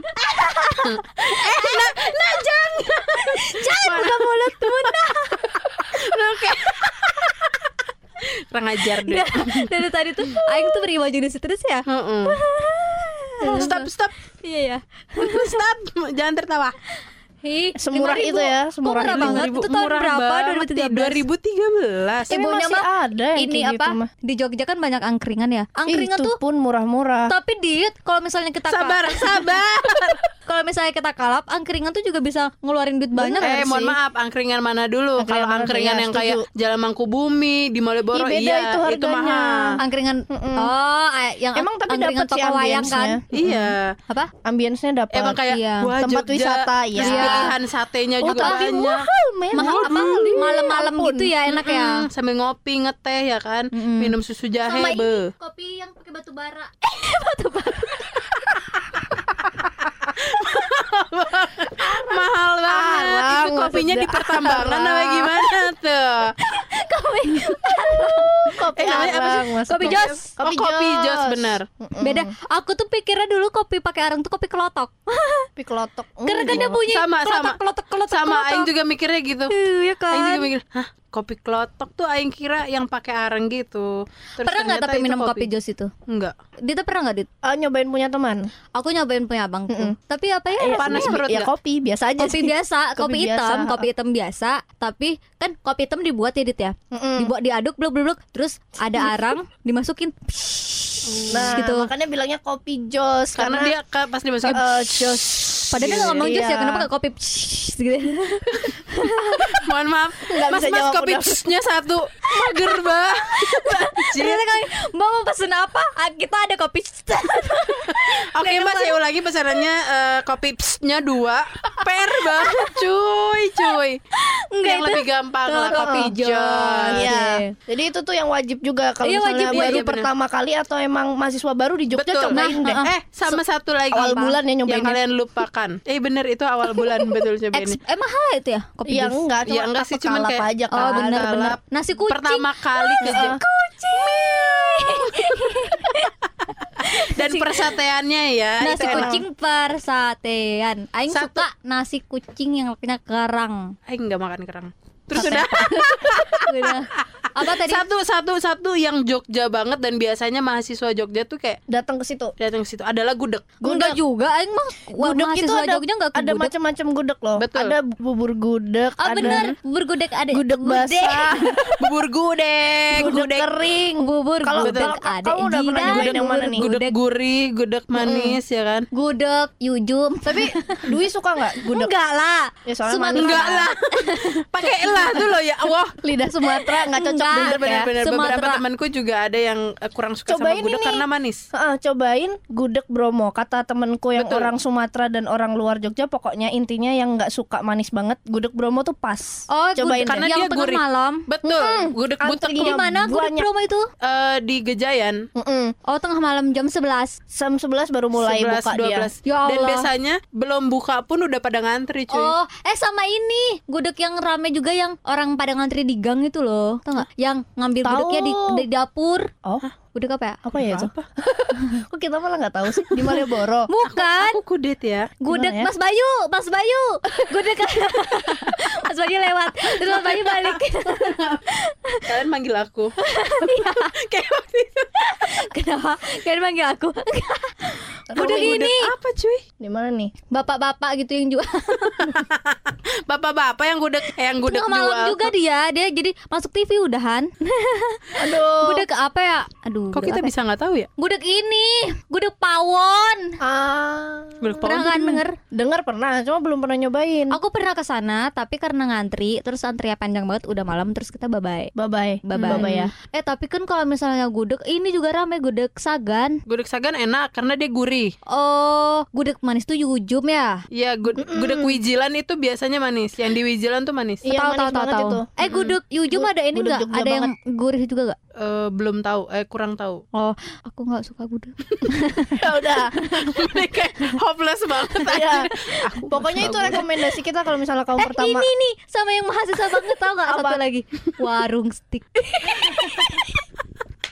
Jangan buka mulutmu nah. Kurang ajar deh Dari tadi tuh Aing tuh berimajinasi terus ya. Heeh. stop stop Iya ya. [laughs] stop jangan tertawa Hi, Semurah 5.000. itu ya, semurah murah itu. banget. Itu tahun murah berapa? banget, 2013. 2013 Tapi Ibunya masih mah ada yang Ini kayak apa? gitu mah. Di Jogja kan banyak angkringan ya. Angkringan itu tuh pun murah-murah. tapi diet kalau misalnya kita sabar sabar [laughs] kalau misalnya kita kalap angkringan tuh juga bisa ngeluarin duit banyak eh kan mohon sih? maaf angkringan mana dulu? Kalau angkringan Iya, yang kayak. Jalan Mangkubumi di Malioboro Ih, beda iya itu harganya. mahal. Angkringan Mm-mm. oh yang Emang tapi sih toko wayang kan? Iya. Apa? Ambience-nya dapat. emang kayak iya. wah Tempat Jogja, wisata, iya. pilihan satenya Oh, juga tapi banyak. mahal, men. mahal apa? Malam-malam gitu ya enak ya? Sambil ngopi ngeteh ya kan? Minum susu jahe sama be. kopi yang pakai batu bara [laughs] [laughs] mahal banget. Arang, itu kopinya di pertambangan apa gimana tuh? [laughs] Kopi kopi Eh, namanya apa sih? Kopi jos. oh kopi jos. Benar. Beda. Aku tuh pikirnya dulu kopi pakai arang tuh kopi kelotok. [laughs] Kopi kelotok. karena kan dia Enggak. bunyi Sama, kelotok sama. kelotok kelotok sama kelotok. Aing juga mikirnya gitu. Iya kan? Aing juga mikir hah kopi klotok tuh Aing kira yang pakai areng gitu Terus pernah nggak tapi minum kopi jos itu enggak Dita pernah nggak Dit? Ah, nyobain punya teman. Aku nyobain punya abangku Mm-mm. Tapi apa ya Eh, panas perut ya kopi biasa aja Kopi sih. biasa, [laughs] kopi, Kopi hitam, biasa. kopi hitam biasa Tapi kan kopi hitam dibuat ya Dit ya Mm-mm. Dibuat diaduk bluk bluk bluk Terus ada [laughs] arang dimasukin Nah, gitu makanya bilangnya kopi jos karena, karena, dia pas dimasukin eh, jos. Padahal dia nggak ngomong jus ya Iya. Kenapa nggak kopi gitu [laughs] mohon maaf Nggak mas mas kopi jusnya satu mager banget [laughs] Ternyata kali Mbak mau pesen apa? Ah, Kita ada kopi [laughs] oke mas saya ulangi pesanannya eh, kopi psnya dua per banget cuy cuy Enggak, yang itu lebih gampang lah kopi jos. Iya. Oke. Jadi itu tuh yang wajib juga kalau Iya, misalnya wajib, iya, baru iya, bener. pertama kali atau emang mahasiswa baru di Jogja Betul. cobain deh. Nah, Eh sama satu lagi awal bulan ya yang nyobainnya. kalian lupakan. Eh bener itu awal bulan [laughs] betul cobain Ex, ini. eh mahal ya itu ya kopi jus? enggak, cuma Ya, enggak sih, cuman kayak- aja kan. Oh bener bener Nasi kucing Pertama kali ke Heeh. dan persateannya ya Nasi kucing persatean Aing Satu. suka nasi kucing yang punya kerang Aing nggak makan kerang. Terus udah [laughs] Udah. Apa tadi? satu satu satu yang Jogja banget dan biasanya mahasiswa Jogja tuh kayak Datang ke situ. datang ke situ adalah gudeg. Enggak juga Aing mah Wah, Gudeg itu ada Jogja enggak ke ada gudeg. macam-macam gudeg loh. Betul. Ada bubur gudeg, Oh ada bener Bubur gudeg ada gudeg basah, [laughs] Bubur gudeg, gudeg kering. Bubur Kalau- gudeg kalau- ada kamu udah pernah nyobain yang mana nih? bubur gudeg gurih, gudeg manis ya kan? Gudeg Yujum Tapi Dwi suka nggak gudeg? Enggak lah Ya. Enggak lah. [laughs] Pakai lah tuh loh ya Allah. Lidah Sumatera nggak cocok Enggak. gudeg ya. Benar-benar beberapa Sumatera. temanku juga ada yang eh, kurang suka Cobain sama gudeg ini. karena manis. Heeh, cobain gudeg Bromo. Kata temenku yang Betul. orang Sumatera dan orang luar Jogja, pokoknya intinya yang nggak suka manis banget, gudeg Bromo tuh pas. Oh cobain gudeg karena yang dia tengah gurih. malam Betul, gudeg butek Di mana gudeg promo itu? eh, di Gejayan. Mm-mm. Oh tengah malam jam 11 Jam 11 baru mulai 11, buka dia. 12. Ya Dan Allah. biasanya belum buka pun udah pada ngantri cuy. Oh, eh sama ini gudeg yang rame juga yang orang pada ngantri di gang itu loh, tau nggak? Yang ngambil gudegnya di, di dapur. Oh, Gudeg apa ya? apa ya? Apa? [laughs] Kok kita malah nggak tahu sih di Malioboro? [laughs] Bukan. Aku kudet ya. Gudeg ya? Mas Bayu, Mas Bayu. Gudeg [laughs] Mas Bayu lewat. Terus Mas Bayu balik. Kalian manggil aku. Iya. Kayak waktu itu. Kenapa? Kalian manggil aku. Gudeg ini apa cuy? Di mana nih? bapak-bapak gitu yang jual. Bapak-bapak yang gudeg eh, yang gudeg Tengah malam jual. juga dia. Dia jadi masuk TV udahan. Aduh. Gudeg apa ya? Aduh. Kok gudeg kita apa ya? bisa nggak tahu ya? Gudeg ini, gudeg pawon. Ah, Gudeg pawon Pernah kan denger? dengar pernah, cuma belum pernah nyobain. Aku pernah ke sana, tapi karena ngantri, terus antrinya panjang banget, udah malam, terus kita bye bye. Bye bye. Bye bye. Bye ya. Eh tapi kan kalau misalnya gudeg, ini juga rame gudeg Sagan. Gudeg sagan enak karena dia gurih. Oh, gudeg manis tuh yujum ya? Iya, gud- gudeg wijilan itu biasanya manis. Yang di wijilan tuh manis. Iya, tahu manis tahu tahu. Eh gudeg yujum Gu- ada ini gudeg nggak? Jogja Ada yang gurih juga gak? Eh, belum tahu, eh kurang tahu. Oh, aku nggak suka gudeg. [laughs] Ya udah. Mereka hopeless banget aja. Aku Pokoknya itu nggak rekomendasi kita kalau misalnya kamu Eh pertama. ini nih sama yang mahasiswa banget tau gak satu Apa? lagi warung stick. [laughs]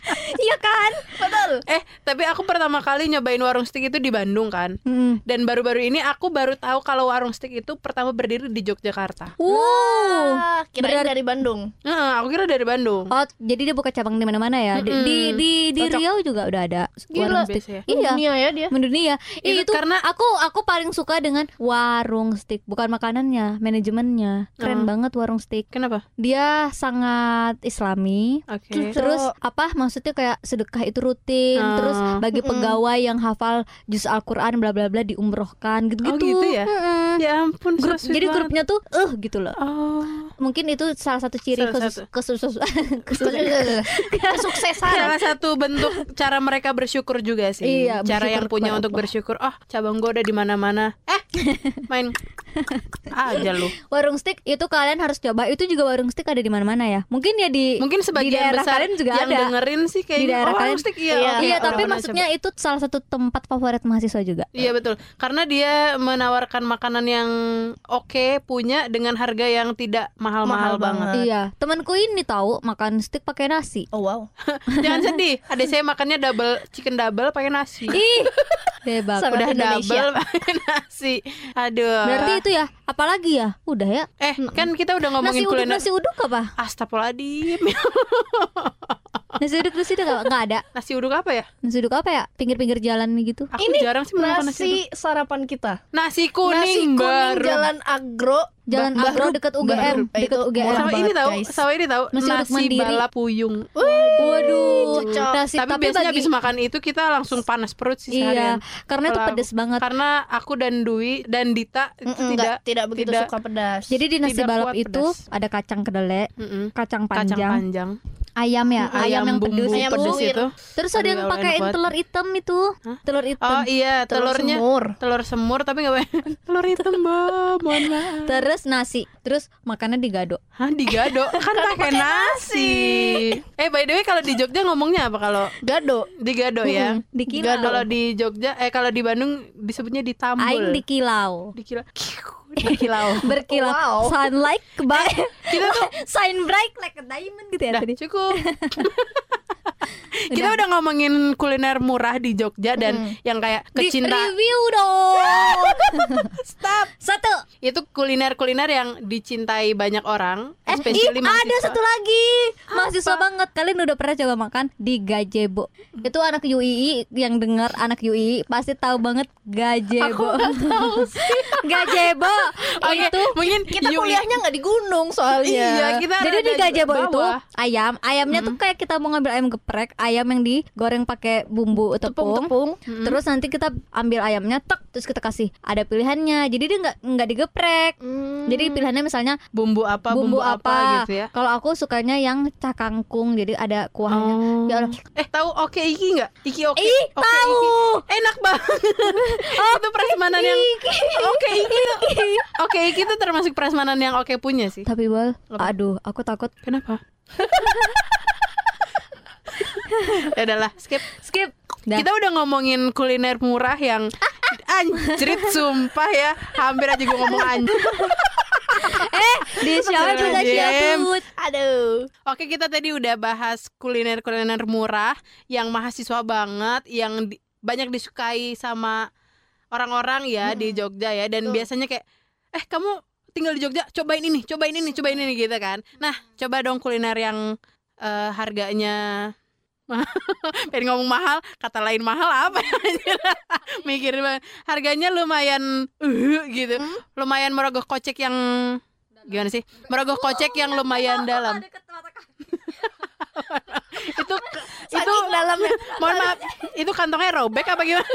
[laughs] Iya kan? Betul. Eh, tapi aku pertama kali nyobain warung stick itu di Bandung kan. Hmm. Dan baru-baru ini aku baru tahu kalau warung stick itu pertama berdiri di Yogyakarta. Wow. Berarti- dari Bandung. Nah, aku kira dari Bandung. Oh, jadi dia buka cabang di mana-mana ya? Di Mm-mm. di di, di Cocok. Riau juga udah ada Gila. warung. Biasa ya. Iya. Dunia ya dia. Mendunia. Itu itu karena- aku aku paling suka dengan warung stick, bukan makanannya, manajemennya. Keren Oh. banget warung stick. Kenapa? Dia sangat islami. Oke. Terus apa maksudnya kayak sedekah itu rutin, Oh. terus bagi Mm-mm. pegawai yang hafal juz Al-Qur'an bla bla bla diumrohkan gitu-gitu. Oh, gitu ya? Mm-mm. Ya ampun, Grup, jadi banget. grupnya tuh eh gitu loh. Oh. Mungkin itu salah satu ciri Salah khusus satu. khusus khusus- [laughs] Kesuksesan. Salah satu bentuk cara mereka bersyukur juga sih. Iya, cara yang punya untuk Allah. bersyukur. Oh, cabang gue udah di mana-mana. Eh, main [laughs] aja lu. warung stick itu kalian harus coba. Itu juga warung stick ada di mana-mana ya. Mungkin ya di Mungkin di sebagian daerah besar kalian juga yang ada. dengerin sih kayaknya Di daerah oh, kalian. iya. Iya, oke, Iya, tapi pernah maksudnya coba. itu salah satu tempat favorit mahasiswa juga. Iya betul, karena dia menawarkan makanan yang oke punya dengan harga yang tidak mahal-mahal Mahal banget. banget. Iya, temanku ini tahu makan stick pakai nasi. Oh wow. [laughs] Jangan sedih, ada saya makannya double chicken double pakai nasi. Ih, [laughs] bebas. Sangat Udah Indonesia. double [laughs] pakai nasi. Aduh. Berarti itu ya, apalagi ya? Udah ya. eh kan kita udah Nasi ngomongin uduk, kuliner. nasi uduk apa? Astagfirullahaladzim Nasi uduk nasi uduk apa? Nggak ada. Nasi uduk apa ya? Nasi uduk apa ya? Pinggir-pinggir jalan gitu. Aku Ini jarang sih makan nasi uduk. Nasi sarapan kita. Nasi kuning, Nasi kuning baru. Jalan Agro. Jalan Ba- Agro baru. UGM, itu UGM. sama ini banget, tahu, sama ini tahu Nasi uduk nasi mandiri. balap puyung. Waduh, Cocok. nasi tapi, tapi, biasanya bagi habis makan itu kita langsung panas perut sih iya, seharian. karena itu pedes banget. Karena aku dan Dwi dan Dita itu Mm-mm, tidak tidak begitu tidak- suka pedas. Jadi di nasi balap itu pedas. ada kacang kedelai, Mm-mm. kacang kacang panjang, panjang, ayam ya, Mm, ayam, yang bumbu pedes. Ayam pedes itu. Terus ada yang ya pakai banget. telur hitam itu, Hah? telur hitam. Oh iya, Telur telurnya semur. telur semur tapi nggak [laughs] telur hitam, Mbak. Maaf. Terus nasi, terus makannya digado. Hah, digado [laughs] kan pakai nasi. Eh, by the way kalau di Jogja ngomongnya apa kalau Gado. digado ya? Mm, Dikilau. Kalau di Jogja eh kalau di Bandung disebutnya ditambul. Aing dikilau. Dikira dikilau. Berkilau. [laughs] Wow. Sunlight kebalik. [laughs] Kita tuh [laughs] Shine bright like a diamond gitu ya Udah tadi. cukup. Kita udah ngomongin kuliner murah di Jogja dan yang kayak Di kecinta review dong. [laughs] Stop. Satu. Itu kuliner-kuliner yang dicintai banyak orang, Eh, ih, ada satu lagi. Mahasiswa banget. Kalian udah pernah coba makan di Gajebo. Itu anak UII yang dengar anak UII pasti tahu banget Gajebo. [laughs] Gajebo Oke, itu mungkin Kita kuliahnya nggak di gunung soalnya. Iya, kita Jadi di gajebo itu ayam, ayamnya tuh kayak kita mau ngambil ayam geprek, ayam yang digoreng pakai bumbu tepung. Tepung-tepung. Terus nanti kita ambil ayamnya, tek, terus kita kasih ada pilihannya. Jadi dia nggak nggak digeprek. Hmm. Jadi pilihannya misalnya bumbu apa, bumbu, bumbu, apa, gitu ya. Kalau aku sukanya yang cakangkung, jadi ada kuahnya. Oh. Ya Allah. Eh, tahu oke iki nggak? Iki oke. Ih, Oke tahu. Iki. Enak banget. [laughs] itu prasmanan yang Oke iki. Oke iki [laughs] itu termasuk prasmanan yang oke punya sih. Tapi bal, Apa? aduh, aku takut. Kenapa? [laughs] [laughs] ya udahlah, skip. Skip. Dah. Kita udah ngomongin kuliner murah yang [laughs] anjrit sumpah ya. Hampir aja gue ngomong anjrit. [laughs] eh, di siapa bisa Astagfirullahaladzim. siaput? Aduh. Oke, kita tadi udah bahas kuliner-kuliner murah yang mahasiswa banget, yang di- banyak disukai sama orang-orang ya di Jogja ya dan Betul. biasanya kayak eh kamu tinggal di Jogja, cobain ini, cobain ini, cobain ini gitu kan. Nah, coba dong kuliner yang eh, harganya [laughs] pengen ngomong mahal, kata lain mahal apa ya? [laughs] Mikir banget. Harganya lumayan uh, gitu. Lumayan merogoh kocek yang gimana sih? Merogoh kocek yang lumayan dalam. [laughs] itu itu dalamnya. Mohon maaf, itu kantongnya robek apa gimana?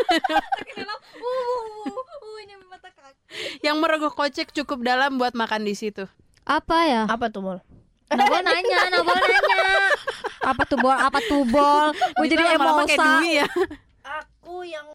Yang merogoh kocek cukup dalam buat makan di situ. Apa ya? Apa tuh, Bol? Nabol nanya, Nabol nanya. Apa tuh bol? Apa tuh bol? Gue jadi kayak emosa. Dwi ya. Aku yang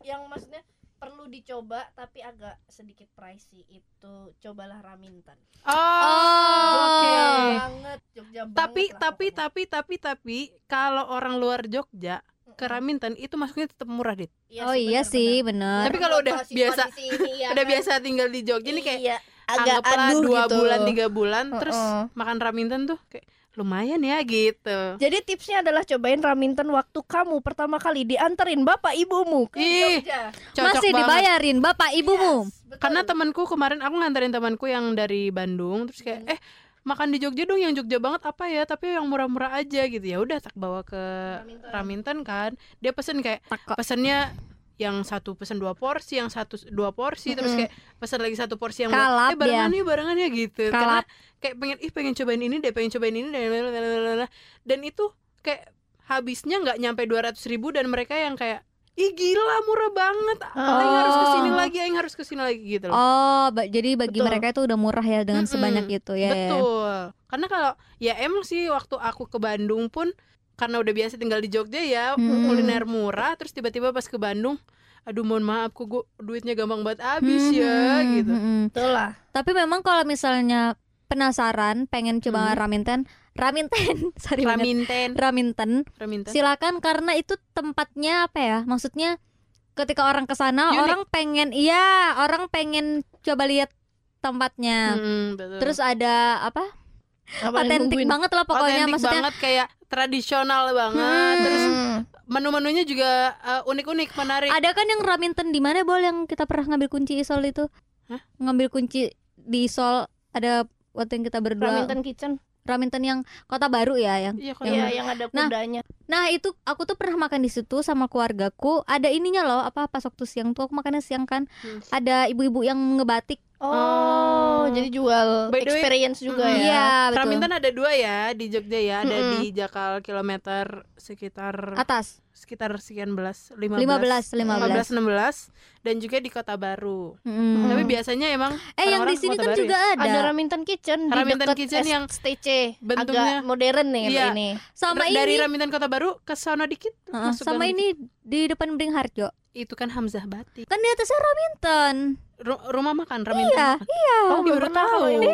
yang maksudnya perlu dicoba tapi agak sedikit pricey itu cobalah raminten. Oh, Oh. oke. Banget Jogja banget. Tapi lah tapi tapi tapi tapi kalau orang luar Jogja ke Raminten itu masuknya tetap murah, Dit. Iya Oh iya sih, bener. Tapi kalau udah biasa- di sini, ya Udah kan? biasa tinggal di Jogja nih kayak iya, agak anggaplah aduh dua gitu. bulan tiga bulan terus Heeh. makan Raminten tuh kayak lumayan ya gitu. Jadi tipsnya adalah cobain raminten waktu kamu pertama kali dianterin bapak ibumu ke Ih, Jogja. Cocok Masih banget. dibayarin bapak ibumu. Yes, betul. Karena temanku kemarin aku nganterin temanku yang dari Bandung terus kayak Hmm. eh makan di Jogja dong yang Jogja banget apa ya tapi yang murah-murah aja gitu ya udah tak bawa ke Raminten. Raminten kan dia pesen kayak pesennya yang satu pesen dua porsi yang satu dua porsi terus Mm-mm. kayak pesen lagi satu porsi yang Kalap eh barengan nih barengan ya gitu karena Kalap. kayak pengen ih pengen cobain ini deh pengen cobain ini dan lalalala. dan itu kayak habisnya nggak nyampe dua ratus ribu dan mereka yang kayak ih gila murah banget aing harus ke sini Oh. lagi aing harus ke sini lagi gitu loh Oh, ba- jadi bagi Betul. mereka itu udah murah ya dengan Mm-mm. sebanyak itu ya. ya. Betul. Karena kalau ya emang sih waktu aku ke Bandung pun karena udah biasa tinggal di Jogja ya Hmm. kuliner murah terus tiba-tiba pas ke Bandung aduh mohon maaf kok gua duitnya gampang banget habis ya Hmm, gitu. hmm, hmm. Betul lah. Tapi memang kalau misalnya penasaran pengen coba Hmm. raminten, raminten, [laughs] sorry. Raminten, raminten, raminten. silakan karena itu tempatnya apa ya? Maksudnya ketika orang ke sana orang pengen iya, orang pengen coba lihat tempatnya. Hmm, betul. Terus ada apa? Otentik nungguin? banget lah pokoknya Otentik maksudnya. banget kayak tradisional banget. Hmm. Terus menu-menunya juga uh, unik-unik, menarik. Ada kan yang raminten di mana bol yang kita pernah ngambil kunci isol itu? Hah? Ngambil kunci di isol ada waktu yang kita berdua Raminten kitchen. Raminten yang kota baru ya yang Iya, kok Iya, yang- yang ada Nah, kudanya. Nah itu aku tuh pernah makan di situ sama keluargaku. Ada ininya loh, apa pas waktu siang tuh aku makannya siang kan. Hmm. Ada ibu-ibu yang ngebatik. Oh, Oh. jadi jual By the way, experience juga mm, ya. Iya betul. Raminten ada dua ya di Jogja ya, ada Mm-mm. di Jakal kilometer sekitar Atas sekitar sekian belas, 15, 15 15. 16 dan juga di Kota Baru. Mm. Tapi biasanya emang Eh yang di sini kan Baru ya? juga ada. Ada Raminten Kitchen Raminten dekat Kitchen yang STC. bentuknya- agak modern nih Iya. ini. Sama Ra- dari ini. Raminten Kota Baru ke sono dikit masuk sama ini di depan Beringharjo. dikit. itu kan Hamzah Batik. Kan di atasnya Raminten. Ru- rumah makan Raminten. Iya, makan. iya. Oh, belum baru tahu. ini.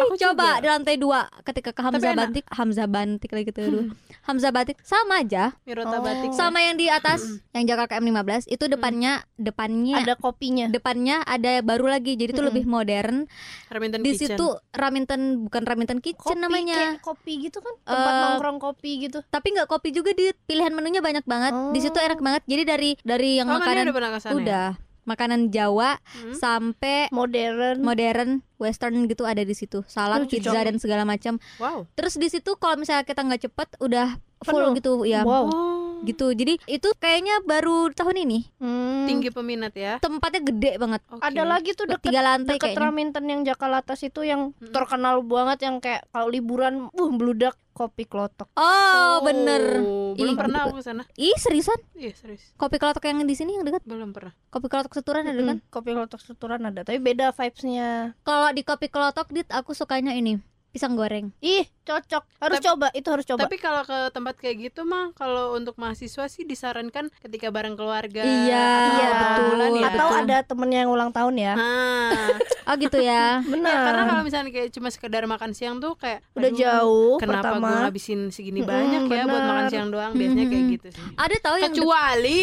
Aku Coba juga. di lantai dua ketika ke Hamzah. Batik, Hamzah Bantik lagi tuh. aduh. Hamzah Batik sama aja. Mirota Oh. Batik. Sama yang di atas yang Jakarta KM15 itu depannya depannya Ada kopinya. depannya ada baru lagi jadi itu Mm-mm. lebih modern Raminten di Kitchen. situ raminten bukan raminten kitchen Kopi namanya kayak kopi gitu kan? Tempat Eh, nongkrong kopi gitu. tapi nggak kopi juga di pilihan menunya banyak banget di situ Oh. enak banget jadi dari dari yang Oh, makanan udah ya? Makanan Jawa Hmm? sampai Modern. modern western gitu ada di situ salad Lucu, pizza dan segala macam Wow. terus di situ kalau misalnya kita nggak cepet udah full Penuh. gitu ya Wow. Oh. Gitu jadi itu kayaknya baru tahun ini Hmm. Tinggi peminat ya. tempatnya gede banget Oke. Ada lagi tuh deket tiga lantai deket kayaknya Raminten yang Jakalatas itu yang Mm-mm. terkenal banget yang kayak kalau liburan uh beludak kopi klotok. oh, bener Belum Ih, pernah aku ke sana. ih seriusan Iya serius. kopi kelotok yang di sini yang dekat Belum pernah. kopi kelotok seturan ada kan Mm, Kopi klotok strukturan ada, tapi beda vibes-nya. kalau di kopi kelotok dit aku sukanya ini pisang goreng Ih, cocok. Harus Tapi- coba, itu harus coba. Tapi kalau ke tempat kayak gitu mah kalau untuk mahasiswa sih disarankan ketika bareng keluarga. Iya, atau Iya, awal bulan ya. Atau betul. ada temennya yang ulang tahun ya. Nah, [laughs] oh gitu ya [laughs] Benar. ya, karena kalau misalnya kayak cuma sekedar makan siang tuh kayak udah jauh Kenapa pertama. gue ngabisin segini Mm-mm, banyak ya buat makan siang doang? Biasanya kayak Mm-mm. gitu sih. ada tahu yang Kecuali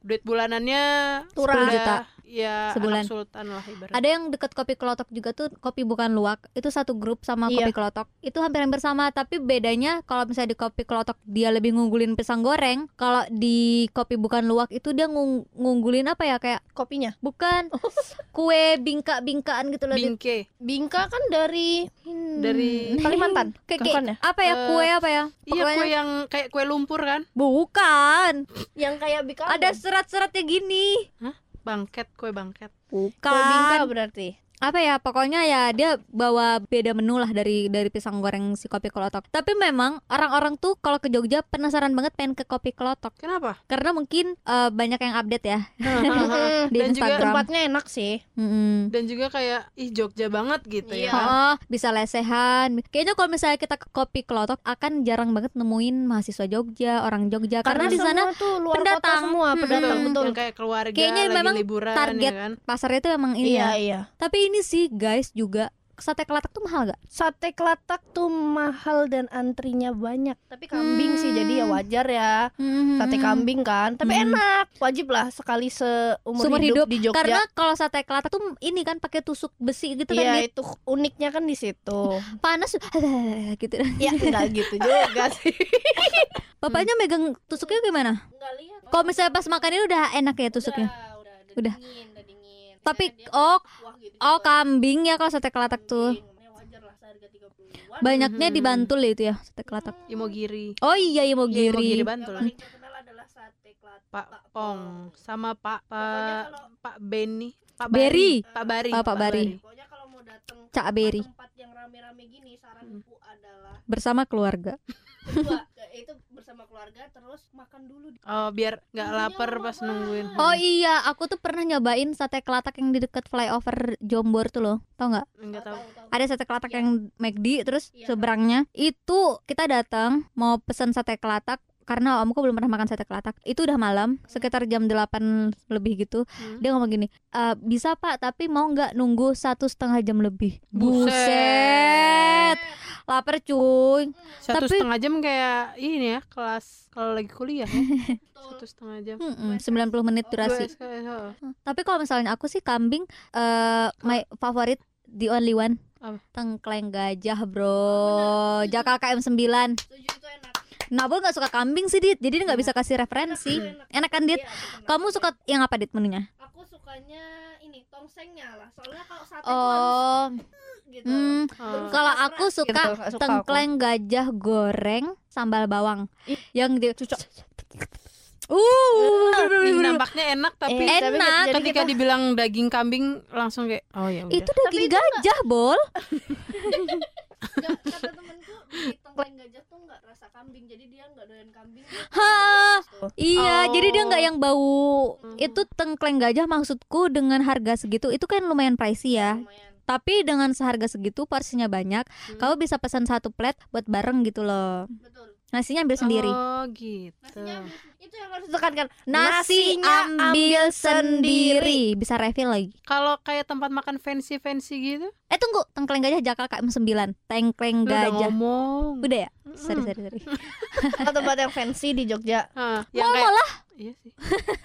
duit bulanannya Turah. 10 juta. Ya, Sebulan. anak sultan lah ibarat. ada yang deket kopi kelotok juga tuh kopi bukan luwak itu satu grup sama Iya. kopi kelotok itu hampir-hampir sama tapi bedanya kalau misalnya di kopi kelotok dia lebih ngunggulin pisang goreng kalau di kopi bukan luwak itu dia ngung- ngunggulin apa ya kayak kopinya. bukan [laughs] kue bingka-bingkaan gitu loh. Bingke Bingka kan dari Hmm. dari [laughs] Kalimantan. kayak, kayak apa ya Eh, kue apa ya Iya Pokoknya- kue yang kayak kue lumpur kan bukan yang kayak bika ada serat-seratnya gini Bangket, kue bangket kue bingka bukan berarti. Apa ya pokoknya ya dia bawa beda menu lah dari dari pisang goreng si kopi kelotok tapi memang orang-orang tuh kalau ke Jogja penasaran banget pengen ke kopi kelotok Kenapa? karena mungkin eh, banyak yang update ya di [laughs] Dan juga Instagram Tempatnya enak sih. Mm-mm. Dan juga kayak ih Jogja banget gitu Iya. ya. Oh, bisa lesehan. Kayaknya kalau misalnya kita ke kopi kelotok akan jarang banget nemuin mahasiswa Jogja, orang Jogja karena, di sana tuh luar pendatang. kota semua, pendatang Betul. betul. Yang kayak keluarga Kayaknya lagi memang liburan target ya kan. pasarnya itu emang ini Iya, ya. iya. Tapi ini sih guys juga sate kelatak tuh mahal gak? Sate kelatak tuh mahal dan antrinya banyak. Tapi kambing sih jadi ya Hmm. wajar ya. Sate kambing kan, tapi Hmm. enak. Wajib lah sekali seumur hidup, hidup. di Jogja. Karena kalau sate kelatak tuh ini kan pakai tusuk besi gitu kan Iya Dit. itu uniknya kan di situ. [laughs] panas [laughs] gitu. ya enggak gitu juga sih. [laughs] Bapaknya megang tusuknya gimana? Enggak lihat. Kalau misalnya pas makan ini udah enak ya tusuknya. udah, Udah. udah. Tapi Dia oh gitu oh juga. kambing ya kalau sate kelatak tuh. Ya wajar lah seharga 30-an. Banyaknya Mhm. di Bantul itu ya sate kelatak. Imogiri. Oh iya Iya, Imogiri Imogiri. Bantul. Yang paling terkenal adalah sate kelatak. Pak Pong sama Pak Pokoknya Pak kalau- Pak Benny. Pak Beri. Pak Bari. Oh, Pak Bari. Pokoknya kalau mau datang ke Cak Beri. tempat yang rame-rame gini saranku adalah bersama keluarga. Itu bersama keluarga terus makan dulu Oh, biar nggak Bumbunya lapar pas banget. nungguin. Oh iya, aku tuh pernah nyobain sate kelatak yang di dekat flyover Jombor tuh loh. Tau nggak? Enggak tahu. Ada sate kelatak Iya. yang McD terus Iya. seberangnya itu kita datang mau pesen sate kelatak karena omku belum pernah makan sate kelatak. Itu udah malam, sekitar jam 8 lebih gitu. Hmm. Dia ngomong gini, "E, bisa pak, tapi mau nggak nunggu satu setengah jam lebih? Buset. Lapar cuy. Satu Tapi- setengah jam kayak ini ya kelas kalau lagi kuliah ya. [laughs] Satu setengah jam. Mm-mm, 90 menit durasi. Oh. Tapi kalau misalnya aku sih kambing eh my favorit the only one. Apa? Tengkleng gajah, Bro. Jakal KM 9. setuju itu enak Nabul nggak suka kambing sih, Dit. Jadi dia nggak bisa kasih referensi. Enak, Enak kan, Dit? Iya. Kamu suka yang apa, Dit, menunya? aku sukanya ini tongsengnya lah soalnya kalau sate Oh, tuh harus gitu hmm, Oh. kalau aku suka Gitu, suka aku. tengkleng gajah goreng sambal bawang. Ih, Yang di cocok Uh, [laughs] nampaknya enak tapi Eh, tapi Enak. jadi ketika kita- dibilang daging kambing langsung kayak oh ya udah. itu daging gajah, Bol. [laughs] Nggak, kata temenku di tengkleng gajah tuh nggak rasa kambing jadi dia nggak doyan kambing Ha. gitu. Iya, Oh. jadi dia nggak yang bau. Hmm. Itu tengkleng gajah maksudku dengan harga segitu itu kan lumayan pricey ya. lumayan Tapi dengan seharga segitu porsinya banyak, Hmm. kamu bisa pesan satu plate buat bareng gitu loh. betul Nasinya ambil sendiri. Oh gitu. nasinya itu yang harus ditekankan Nasi Nasinya ambil sendiri. Bisa refill lagi. Kalau kayak tempat makan fancy-fancy gitu, Eh tunggu, tengkleng gajah Jakal KM 9. Tengkleng lu udah gajah. ngomong. Udah ya? Sorry, sorry, sorry. [laughs] Kalau tempat yang fancy di Jogja Hah, yang Mau kayak lah. Iya sih.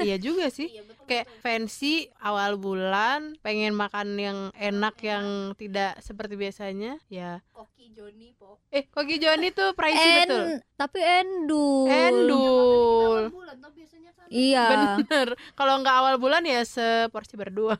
iya juga sih. iya betul Kayak fancy awal bulan, pengen makan yang enak yang tidak seperti biasanya, ya. koki Joni po Eh, Koki Joni tuh pricey betul. Tapi endul. Endul. Bulan biasanya kan Iya, Bener. Kalau nggak awal bulan ya seporsi berdua.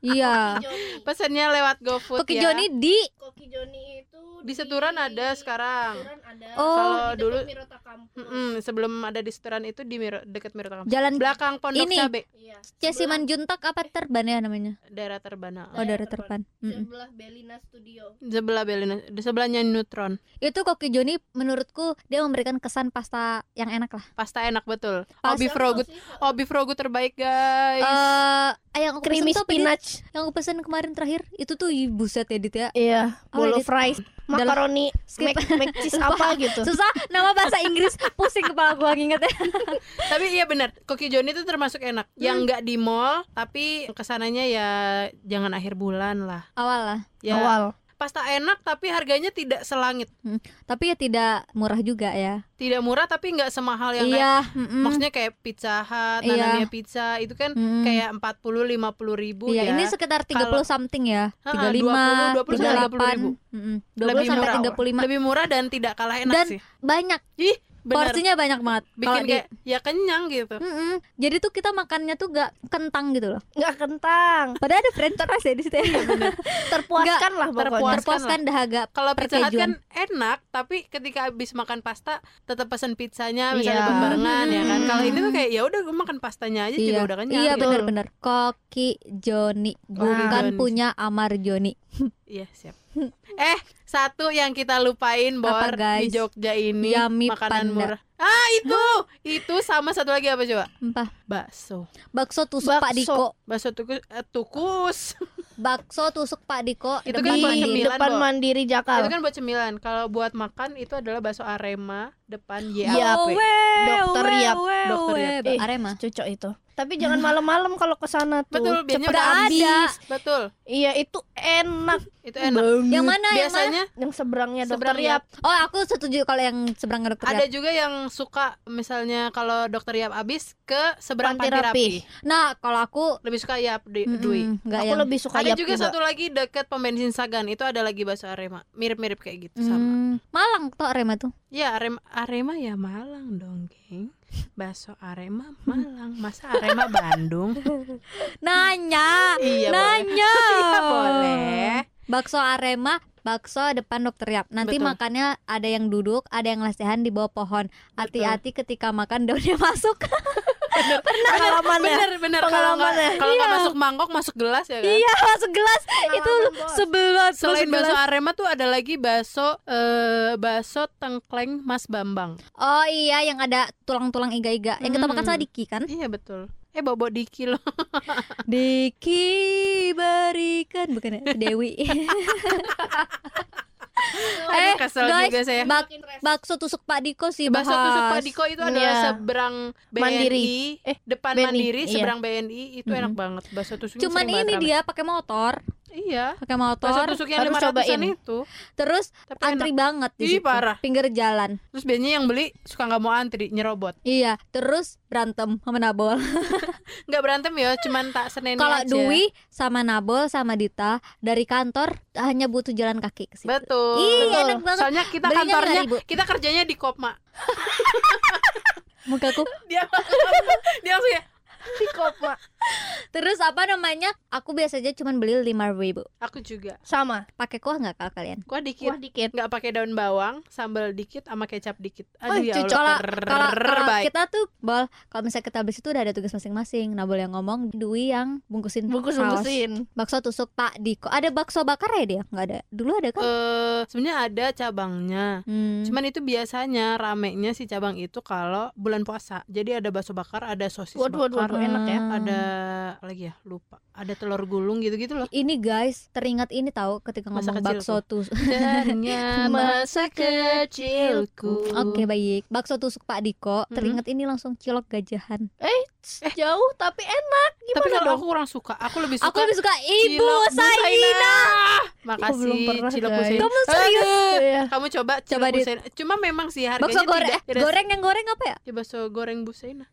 iya. Koki Pesannya lewat GoFood Koki ya. Joni di Koki Joni itu Di Seturan ada sekarang. Seturan ada Oh. Kalau di dulu- dekat Mirota Kampus Mm-mm, sebelum ada di Seturan itu di Miro, deket Mirota Kampus. Jalan Belakang Pondok Ini. Cabe, iya Cesiman Juntak apa Terban ya namanya? daerah Terbana. Oh, Daerah daerah Terban. Mm-mm. sebelah Belina Studio Sebelah Belina, di sebelahnya Neutron. Itu Koki Joni menurutku dia memberikan kesan pasta yang enak lah. Pasta enak betul. Pas- Oh, beef rogu, oh beef rogu terbaik, guys. Eh, yang aku creamy pesen tuh spinach Yang aku pesen kemarin terakhir itu tuh buset ya Dit ya. iya Oh, bolo fries makaroni Skip. mac, mac cheese [laughs] apa gitu Susah nama bahasa Inggris pusing kepala gua ngingetnya. [laughs] Tapi iya benar, Koki Joni itu termasuk enak. Yang nggak di mall, tapi ke sananya ya jangan akhir bulan lah. Awal lah. Ya, awal pasta enak tapi harganya tidak selangit. Tapi ya tidak murah juga ya. Tidak murah tapi nggak semahal yang kayak iya, mm-mm. maksudnya kayak Pizza Hut, Iya. Nanamia Pizza itu kan Mm-mm. kayak 40 50 ribu Iya, ya. ini sekitar 30 Kalau- something ya. Ha-ha, 35, 20, 20 sampai 30 ribu. 38. Mm-mm. 20 lebih sampai murah. 35. Lebih murah dan tidak kalah enak Dan- sih. Banyak. Ih, Bener. porsinya banyak banget. Kalau bikin di kayak ya kenyang gitu. Mm-mm. jadi tuh kita makannya tuh gak kentang gitu loh. Nggak kentang. Padahal ada french fries ya di situ ya. [laughs] Terpuaskan lah pokoknya. Terpuaskan terpuaskan dahaga kalau pizza hut kan enak tapi ketika habis makan pasta tetap pesan pizzanya misalnya Iya. barengan ya kan. Kalau ini tuh kayak ya udah gue makan pastanya aja iya. juga udah kenyang iya gitu. benar-benar koki Joni. Bukan Joni. punya Amar Joni. Iya siap. Eh satu yang kita lupain bor di Jogja ini Yummy makanan Panda. murah. Ah itu! Itu sama satu lagi apa coba? Apa? bakso. Bakso tusuk Pak Bakso. Diko. Bakso tukus eh, tukus [laughs] bakso tusuk Pak Diko Itu depan kan buat Mandiri. cemilan, depan Bo. mandiri itu Jakal kan buat cemilan kalau buat makan itu adalah bakso arema depan YAP Dokter Yap, Dokter Yap. Eh, Arema cocok itu tapi jangan malam-malam kalau ke sana tuh betul biasanya cepet habis ada. betul iya itu enak itu enak banget. yang mana yang mana biasanya yang seberangnya dokter Seberang Yap oh aku setuju kalau yang seberang dokter ada Yap. juga yang suka misalnya kalau dokter Yap habis ke seberang Panti panti rapi. Rapi. nah kalau aku lebih suka Yap Dwi nggak aku yang lebih suka ada Yap juga, satu lagi deket pom bensin Sagan. Itu ada lagi bakso Arema. Mirip-mirip kayak gitu sama. Hmm, Malang toh Arema tuh. Ya Arema Arema ya Malang dong geng. Bakso Arema Malang. Masa Arema [laughs] Bandung? Nanya iya boleh. nanya. [laughs] Iya boleh. Bakso Arema bakso depan dokter Yap. Nanti Betul. makannya ada yang duduk ada yang lesehan di bawah pohon. Hati-hati ketika makan daunnya [laughs] masuk pengalamannya bener bener kalau nggak Pengalamannya. kalau nggak masuk mangkok masuk gelas ya kan iya masuk gelas itu Bos. sebelah Selain bakso. Arema tuh ada lagi bakso eh bakso tengkleng Mas Bambang. oh iya yang ada tulang-tulang iga-iga yang kita makan Hmm. sama Diki kan Iya betul. Eh bobo Diki loh. [laughs] Diki berikan bukan ya Dewi [laughs] [laughs] eh kesel guys, juga saya. bak- bakso tusuk Pak Diko sih Bakso bahas. tusuk Pak Diko itu adalah Iya. seberang BNI, Mandiri. Eh, depan BNI, Mandiri, iya. seberang BNI itu enak Mm-mm. banget. Bakso tusuknya cuman ini rame. dia pakai motor Iya. pakai motor tusuk yang Harus 500-an cobain. itu. terus Tapi antri enak. banget di Ih, situ parah. pinggir jalan Terus biasanya yang beli suka nggak mau antri, nyerobot. iya terus berantem sama Nabol [laughs] Nggak berantem ya, cuman tak seneni kalau. Dwi sama Nabol sama Dita dari kantor hanya butuh jalan kaki ke situ Betul. Betul. enak banget. Soalnya kita Belinya kantornya, 5.000. kita kerjanya di Kopma. [laughs] mukaku [laughs] Dia dia langsung ya, [laughs] di Kopma terus apa namanya? Aku biasanya cuma beli lima ribu. Aku juga. sama. Pakai kuah nggak kalau kalian? Gua dikit. kuah dikit. Nggak pakai daun bawang, sambal dikit sama kecap dikit. Oh, Aduh ya cucu. Allah, kalau kalau kita tuh bol kalau misalnya kita habis itu udah ada tugas masing-masing. Nabol yang ngomong Dwi yang bungkusin bungkus bungkusin bakso tusuk Pak Diko ada bakso bakar ya dia? Nggak ada. Dulu ada kan Eh, sebenarnya ada cabangnya. Hmm. Cuman itu biasanya ramenya si cabang itu kalau bulan puasa. Jadi ada bakso bakar, ada sosis waduh waduh bakar, waduh enak ya ada apa lagi ya? Lupa. Ada telur gulung gitu-gitu loh. ini guys teringat ini tahu ketika Masa ngomong bakso tus [laughs] [laughs] Darinya masa kecilku. Oke baik bakso tusuk Pak Diko Mm-mm. teringat ini langsung cilok gajahan jauh tapi enak Tapi gimana kalau dong aku kurang suka. Aku lebih suka aku lebih suka Ibu Saina Makasih belum pernah, cilok. Busaina. Kamu serius? Iya. Kamu coba Coba cilok di- Busaina. Cuma memang sih harganya bakso goreng tidak, eh, tidak goreng yang goreng apa ya Ya, bakso goreng Busaina.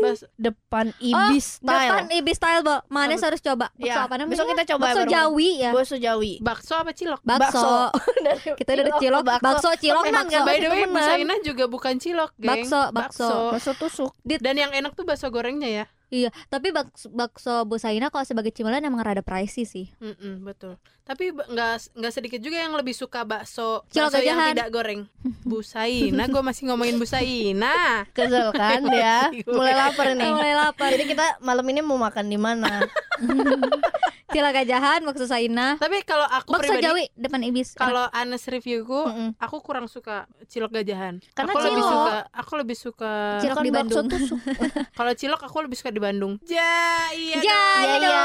Bakso depan ibis depan style Ibis style bo Manes Apa? harus coba bakso ya apa namanya besok kita coba bakso Jawi ya bakso Jawi bakso apa cilok? bakso [laughs] Dari kita udah cilok bakso cilok kan? By the way. Busaina juga bukan cilok, geng. Bakso, bakso. bakso tusuk Dan yang enak tuh bakso gorengnya ya. Iya tapi bakso, bakso Busaina kalau sebagai cimilan emang rada pricey sih Mm-mm, betul. Tapi nggak nggak sedikit juga yang lebih suka bakso Cilok bakso yang gajahan. tidak goreng. Busaina, gue masih ngomongin Busaina. [laughs] kesel kan [laughs] ya mulai lapar nih mulai lapar jadi kita malam ini mau makan di mana [laughs] cilok gajahan bakso Saina Tapi kalau aku bakso pribadi, Jawi depan Ibis kalau Anes reviewku, Mm-mm. aku kurang suka cilok gajahan. Karena aku lebih cilok. suka, aku lebih suka. Cilok Bukan di bakso Bandung. tusuk Kalau cilok aku lebih suka di Bandung. Ja, iya. Ya, dong. iya, iya, iya.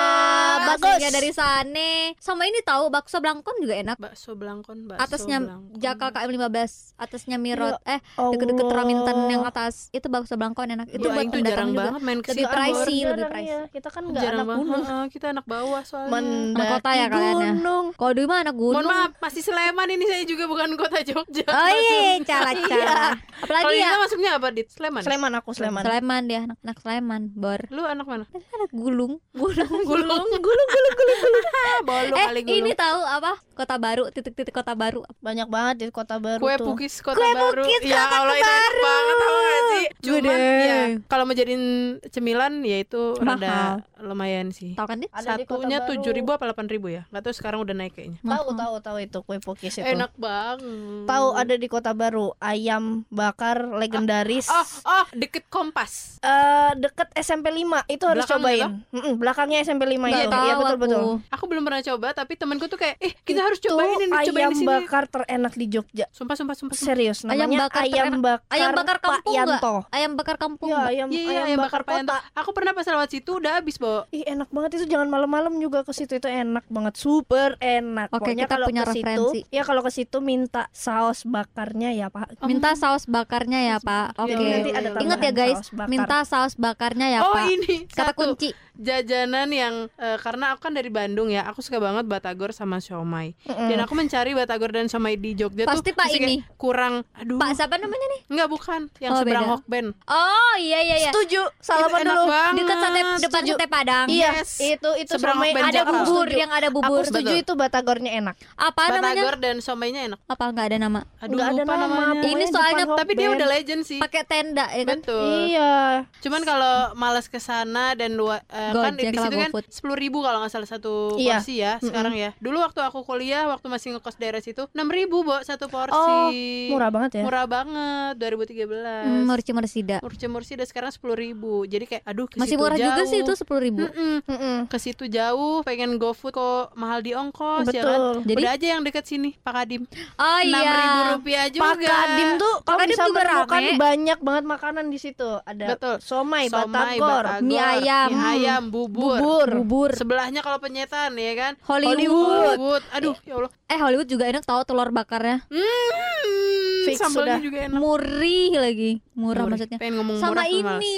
bagus. Ya dari sana. Sama ini tahu bakso Blangkon juga enak. Bakso Blangkon, bakso Atasnya Blangkon. Jakal KM15, atasnya Mirot. Eh, Allah. deket-deket Raminten yang atas. Itu bakso Blangkon enak. Itu Ya, buat pendatang jarang juga. banget main ke Lebih pricey, lebih ya. pricey. kita kan nggak Jarang anak banget. gunung kita anak bawah soalnya. Mendaki kota ya kalian ya? gunung. Kalau dulu mah anak gunung. Mohon maaf, masih Sleman ini saya juga bukan kota Jogja. Oh iya, cara [laughs] cara. Apalagi Kalau ya? Ina masuknya apa di Sleman? Sleman aku Sleman. Sleman dia, anak, anak Sleman, bor. Lu anak mana? Anak [laughs] gulung, gulung, Gulung, gulung, gulung, gulung, [laughs] gulung. Ah, bolu Eh, kali gulung. ini tahu apa? Kota baru, titik-titik kota baru. Banyak banget di kota baru Kue tuh. pukis kota Kue baru. pukis ya kota Allah itu enak banget tau gak sih? Cuman Gede. ya kalau mau jadiin cemilan ya itu Mahal. rada lumayan sih. Tahu kan dia? Satunya Baru. tujuh ribu apa delapan ribu ya? Gak tahu sekarang udah naik kayaknya. Tahu tahu tahu itu kue pukis itu. Enak banget. Tahu ada di kota baru ayam bakar legendaris. Oh, oh, deket Kompas. Eh, deket SMP 5 itu harus Belakangnya cobain. Mm-mm, belakangnya SMP 5 Iya, itu. Iya betul aku. betul. Aku belum pernah coba, tapi temanku tuh kayak, eh kita harus Itu cobain ini, cobain ayam di sini. bakar terenak di Jogja. Sumpah, sumpah, sumpah. sumpah. Serius Ayam namanya bakar ayam terenak. bakar Ayam bakar Pak kampung nggak? Yanto. Ayam bakar kampung. Iya, nggak? ayam, Iya, iya, ayam, ayam bakar, bakar kota. Aku pernah pas lewat situ udah habis, Bo. Ih enak banget itu jangan malam-malam juga ke situ itu enak banget super enak. Oke, Pokoknya kita kalau punya ke situ, referensi. ya kalau ke situ minta saus bakarnya ya Pak. Minta saus bakarnya ya, Pak. Oke. Jadi nanti ada Ingat ya guys, minta saus bakarnya ya, oh, Pak. Ini Kata satu kunci. jajanan yang eh, karena aku kan dari Bandung ya, aku suka banget batagor sama siomay. Mm-mm. Dan aku mencari batagor dan siomay di Jogja Pasti tuh Pak ini. kurang aduh. Pak siapa namanya nih? Enggak bukan, yang Oh, seberang. Hokben. Oh, iya iya iya. Setuju. Salaman dulu. banget. Dekat sate depan Setuju. sate Padang. Iya, Yes. itu itu Seberang Hokben Ada Jakarta. bubur Setuju. yang ada Aku bubur. setuju Betul. itu batagornya enak. Apa namanya? Batagor dan somaynya enak. Apa enggak ada nama? Aduh, Nggak ada lupa nama, namanya. Ini soalnya- Tapi dia udah legend sih. Pakai tenda ya kan? Betul. Iya. Cuman kalau malas ke sana dan dua eh, kan di situ kan sepuluh ribu kalau nggak salah satu Iya. porsi ya sekarang ya. Dulu waktu aku kuliah waktu masih ngekos daerah situ enam ribu bo satu porsi. Oh, Murah banget ya. Murah banget 2013. Hmm, Murci Mursida. Murci udah sekarang sepuluh ribu. Jadi kayak aduh ke Masih situ murah juga jauh. sih itu sepuluh ribu. Mm-mm. Mm-mm. Ke situ jauh, pengen GoFood kok mahal di ongkos ya kan. Betul. Jadi- Udah aja yang dekat sini, Pak Kadim. Oh Enam iya. ribu rupiah juga. Pak Kadim tuh Kadim bisa juga rame. banyak banget makanan di situ. Ada Betul. somai, Somai, batagor, batagor, mie ayam. mie ayam, bubur. bubur. Bubur. Sebelahnya kalau penyetan ya kan. Hollywood. Hollywood. Aduh, ya Allah. Eh Hollywood juga enak tahu telur bakarnya. Hmm, Fix sambalnya sudah. juga enak. Murih lagi. Murah, Murah. maksudnya. Pengen ngomong Sama murah ini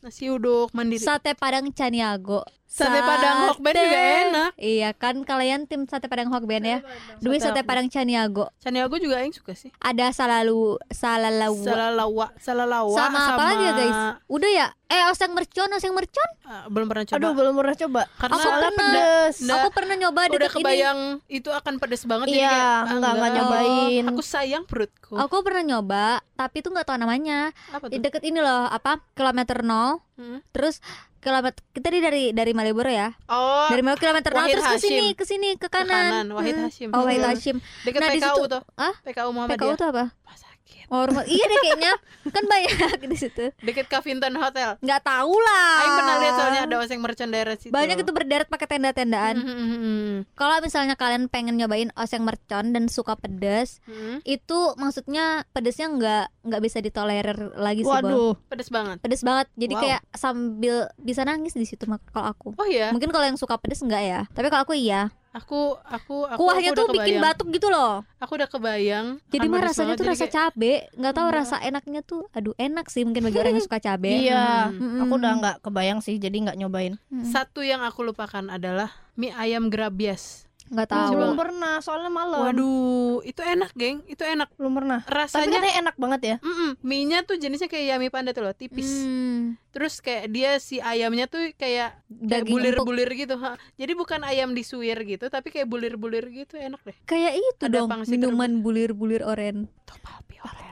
Nasi uduk mandiri. sate Padang Caniago. Sate Padang Hokben juga enak. Iya kan kalian tim sate Padang Hokben ya. Dwi Sate? Padang Caniago. Caniago juga yang suka sih. Ada salalu salalawa. Salalawa, salalawa sama, apa lagi ya guys? Udah ya? Eh oseng mercon, oseng mercon. Ah, belum pernah coba. Aduh, belum pernah coba. Karena Aku pernah. pedes. Nggak. Aku pernah nyoba udah deket ini. kebayang itu akan pedes banget jadi Iya, kayak, ah, enggak, enggak nyobain. Aku sayang perutku. Aku pernah nyoba, tapi tuh nggak tahu namanya. Apa Di tuh? deket ini loh, apa? Kilometer 0. Hmm. Terus kilometer kita di dari dari Malioboro ya. Oh, Dari Malioboro kilometer 0 Wahid terus ke sini, ke sini ke ke kanan, kanan. Wahid Hmm. Hashim. Oh, Wahid Hmm. Hashim. Deket Nah, di PKU situ- tuh. Hah? PKU PKU Muhammadiyah. tuh apa? Rumah sakit. Oh, rumah. iya deh kayaknya. kan banyak di situ. Deket Cavinton Hotel. Nggak tahu lah. Aing pernah lihat soalnya ada oseng mercon daerah situ. Banyak itu berderet pakai tenda-tendaan. Hmm, hmm, Kalau misalnya kalian pengen nyobain oseng mercon dan suka pedas, hmm. itu maksudnya pedesnya nggak nggak bisa ditolerir lagi sih. Waduh. Pedes banget. Pedes banget. Jadi Wow. kayak sambil bisa nangis di situ kalau aku. Oh iya, Mungkin kalau yang suka pedes enggak ya. Tapi kalau aku iya. Aku aku aku Kuahnya aku tuh udah bikin kebayang. batuk gitu loh. Aku udah kebayang. Jadi mah rasanya banget, tuh rasa kayak, cabe. Nggak tahu rasa enaknya tuh. Aduh enak sih mungkin bagi orang yang suka cabe. Iya, Mm-mm. aku udah nggak kebayang sih, jadi nggak nyobain. Mm. Satu yang aku lupakan adalah mie ayam grabias. Nggak Tahu. Belum pernah, soalnya malam. Waduh, itu enak, geng. Itu enak. Belum pernah. Tapi Rasanya katanya enak banget ya. Mm-mm, mie-nya tuh jenisnya kayak yami panda tuh loh, tipis. Hmm, Terus kayak dia si ayamnya tuh kayak bulir-bulir gitu. ha. Jadi bukan ayam disuir gitu, tapi kayak bulir-bulir gitu, enak deh. Kayak itu Ada dong minuman bulir-bulir oren. Topal pioren.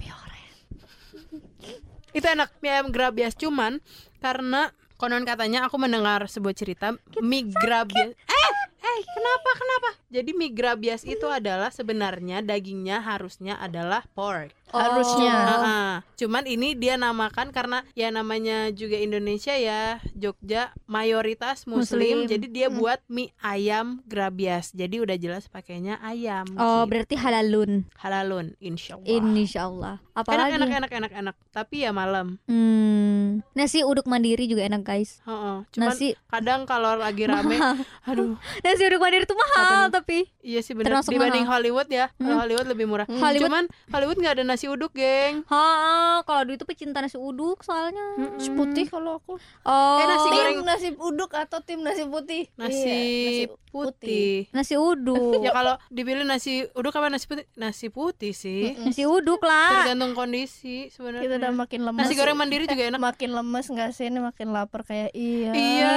itu enak mie ayam grabias cuman karena konon katanya aku mendengar sebuah cerita mie grabias eh eh kenapa kenapa jadi mie grabias itu adalah sebenarnya dagingnya harusnya adalah pork Harusnya. Ah, cuman ini dia namakan karena ya namanya juga Indonesia ya Jogja mayoritas Muslim, Muslim. jadi dia buat mie ayam grabias jadi udah jelas pakainya ayam Oh, gitu. berarti halalun. halalun insyaallah Insya Allah. enak Apalagi? enak enak enak enak tapi ya malam Hmm. Nasi uduk mandiri juga enak guys. Heeh. Cuman Nasi kadang kalau lagi rame, [laughs] aduh, nasi uduk mandiri tuh mahal tapi iya sih benar. Termasuk Dibanding mahal. Hollywood ya, kalau Hollywood lebih murah. Hollywood- Cuman Hollywood nggak ada nasi uduk, geng. ha kalau dulu itu pecinta nasi uduk soalnya. Mm-mm. Nasi putih kalau aku Oh, Eh, nasi tim goreng. nasi uduk atau tim nasi putih Nasi, Iya, putih. nasi uduk. Ya kalau dipilih nasi uduk apa nasi putih? Nasi putih sih. nasi uduk lah. Tergantung kondisi sebenarnya. kita udah makin lemes Nasi goreng mandiri juga enak. makin lemes nggak sih ini makin lapar kayak iya Iya,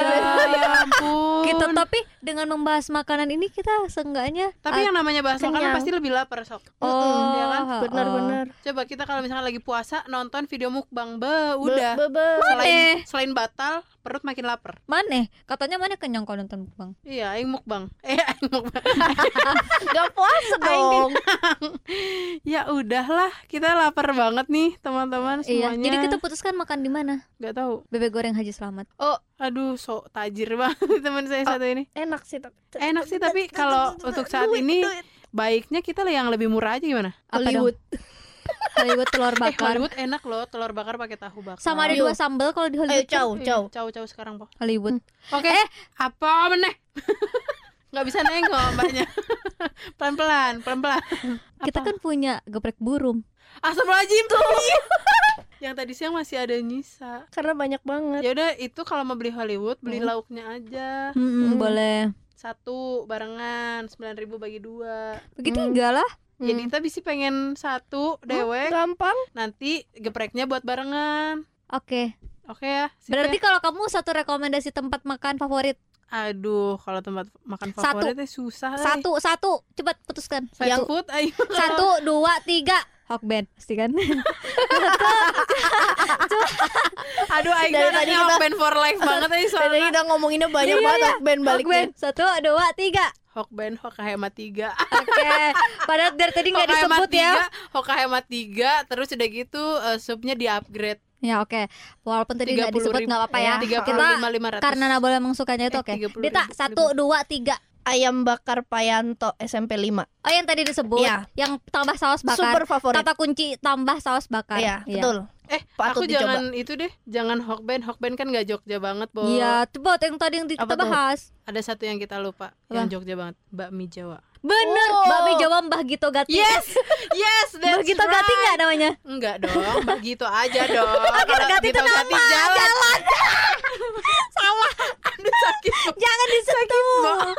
ya ampun. Kita tapi dengan membahas makanan ini kita seenggaknya Tapi yang namanya bahas makanan kenyang. pasti lebih lapar sok. oh, ya kan? benar-benar Coba kita kalau misalnya lagi puasa nonton video mukbang, be udah. Be- be- be. Selain Eh. selain batal, perut makin lapar. Mana? Katanya mana kenyang kalau nonton mukbang. Iya, aing mukbang. [laughs] Eh, aing mukbang. [laughs] nggak puasa dong [laughs] ya udahlah, kita lapar banget nih, teman-teman Iya. semuanya. Jadi kita putuskan makan di mana? nggak tahu. Bebek goreng Haji Slamet. oh Aduh, sok tajir banget teman saya satu ini. enak sih tapi Enak sih, tapi kalau untuk saat ini baiknya kita yang lebih murah aja gimana? Hollywood? [laughs] Hollywood telur Eh, bakar. Hollywood enak loh, telur bakar pakai tahu bakar. Sama ada Ayo. dua sambal kalau di ayo Hollywood. caw Iya, caw Caw caw sekarang, Po. Hollywood. Oke. Eh, apa meneh? [laughs] Nggak bisa nengok mbaknya. [laughs] Pelan-pelan, pelan-pelan. Kita kan punya geprek burung. Astagfirullahaladzim tuh. Yang tadi siang masih ada nyisa. karena banyak banget Ya udah itu kalau mau beli Hollywood beli lauknya aja. Hmm, boleh. Satu barengan 9000 bagi dua. Bagi tiga lah. Ya Dita bisa pengen satu dewek, gampang nanti gepreknya buat barengan. Oke. Oke ya. sip Berarti ya? kalau kamu satu rekomendasi tempat makan favorit, aduh kalau tempat makan Satu. favoritnya susah. satu, satu, cepat putuskan. Fast Yang- food ayo. Satu, dua, tiga. Hokben, pasti kan? [laughs] Aduh aing anaknya tadi kita- Hokben for life [laughs] banget aja Tadi soalnya. kita ngomonginnya banyak Iya, banget iya. band balik Hokben, satu, dua, tiga. Hokben Hoka hemat tiga. Oke. Padahal dari tadi nggak hemat disebut ya. tiga, Hoka hemat tiga, terus udah gitu eh, supnya di upgrade. Ya oke. Walaupun tadi nggak disebut nggak apa-apa ya. Tiga Kita puluh lima lima ratus. karena Nabola emang sukanya itu Eh, oke. 30 Dita, satu, dua, tiga. Ayam bakar Payanto SMP 5 Oh yang tadi disebut, Iya. yang tambah saus bakar. super favorit Kata kunci tambah saus bakar. iya betul Eh, Patut aku jangan itu deh, jangan Hokben. Hokben kan nggak Jogja banget, Bo. Iya, coba yang tadi yang di- Apa kita tuh? bahas. Ada satu yang kita lupa, Apa? yang Jogja banget, bakmi Jawa. Bener, Oh. Mbak Jawa Mbah Gito Gati. Yes, yes, [laughs] Mbah that's Gito Gati right. nggak namanya? Enggak dong, Mbak Gito aja dong. Gito Kalau Gati itu Gito Gati nama, jalan. Salah, Aduh sakit. jangan disentuh.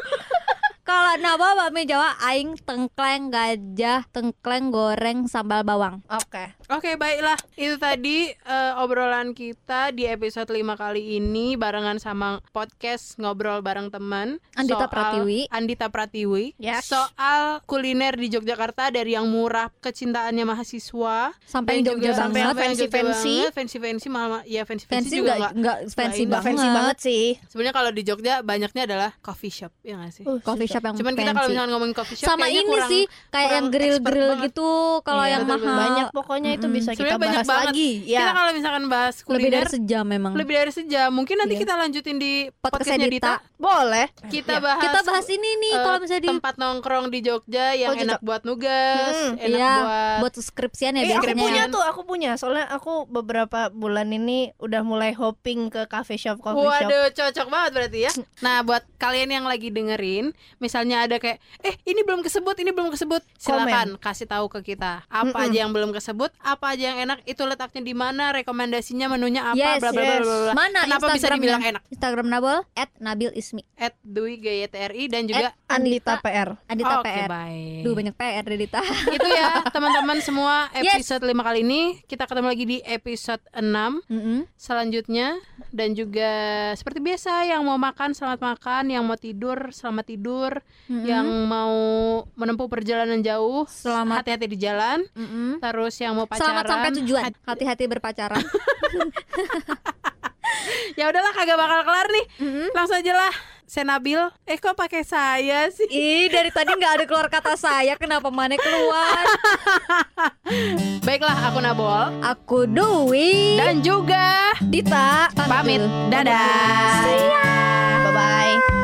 Kalau napa bakmi Jawa aing tengkleng gajah, tengkleng goreng sambal bawang. oke Oke, baiklah. Itu tadi eh, obrolan kita di episode 5 kali ini barengan sama podcast ngobrol bareng teman Andita soal- Pratiwi. Andita Pratiwi. Yes. Soal kuliner di Yogyakarta dari yang murah kecintaannya mahasiswa Sampai dan Jogja banget. sampai yang Fancy-fancy. fancy fancy fancy malah ya fancy fancy, Fancy juga nggak nggak nggak fancy banget. fancy banget sih sebenarnya kalau di Jogja banyaknya adalah coffee shop ya nggak sih Uh, Coffee shop yang cuman fancy. kita kalau misalnya ngomongin coffee shop sama ini kurang sih kayak kurang yang grill expert grill banget. gitu kalau Iya, yang betul, mahal banyak pokoknya itu Mm-mm. bisa kita Sebenarnya banyak bahas banget. lagi kita ya kalau misalkan bahas lebih kuliner dari sejam memang lebih dari sejam mungkin nanti Iya. kita lanjutin di Podcastnya Dita Dita. boleh kita Iya. bahas kita bahas ini nih eh, kalau misalnya di tempat nongkrong di Jogja yang Oh, enak buat nugas Hmm, enak iya buat buat skripsian ya Eh, aku biasanya punya tuh, aku punya. Soalnya aku beberapa bulan ini udah mulai hopping ke coffee shop, coffee shop. Waduh, cocok banget berarti ya. Nah, buat kalian yang lagi dengerin, misalnya ada kayak, eh ini belum kesebut, ini belum kesebut, silakan kasih tahu ke kita apa Mm-mm. aja yang belum kesebut, apa aja yang enak, itu letaknya di mana, rekomendasinya menunya apa, Yes, bla bla bla yes. bla. Mana Kenapa bisa dibilang enak? Instagram at Nabil Ismi At Dwi GYTRI dan juga Andita PR. Adita Oke, PR baik. Duh banyak PR dari Dita [laughs] Itu ya, teman-teman semua [laughs] Yes. episode lima kali ini kita ketemu lagi di episode 6 Mm-mm. selanjutnya dan juga seperti biasa yang mau makan selamat makan, yang mau tidur selamat tidur, Mm-mm. yang mau menempuh perjalanan jauh Selamat. hati-hati di jalan, Mm-mm. terus yang mau pacaran Selamat sampai tujuan hat- Hati-hati berpacaran [laughs] ya udahlah kagak bakal kelar nih, Mm-mm. langsung aja lah. Saya Nabil, eh kok pakai saya sih? Ih dari tadi nggak ada keluar kata saya Kenapa mana keluar [laughs] Baiklah, aku Nabol Aku Dwi dan juga Dita. pamit. Dadah. See ya.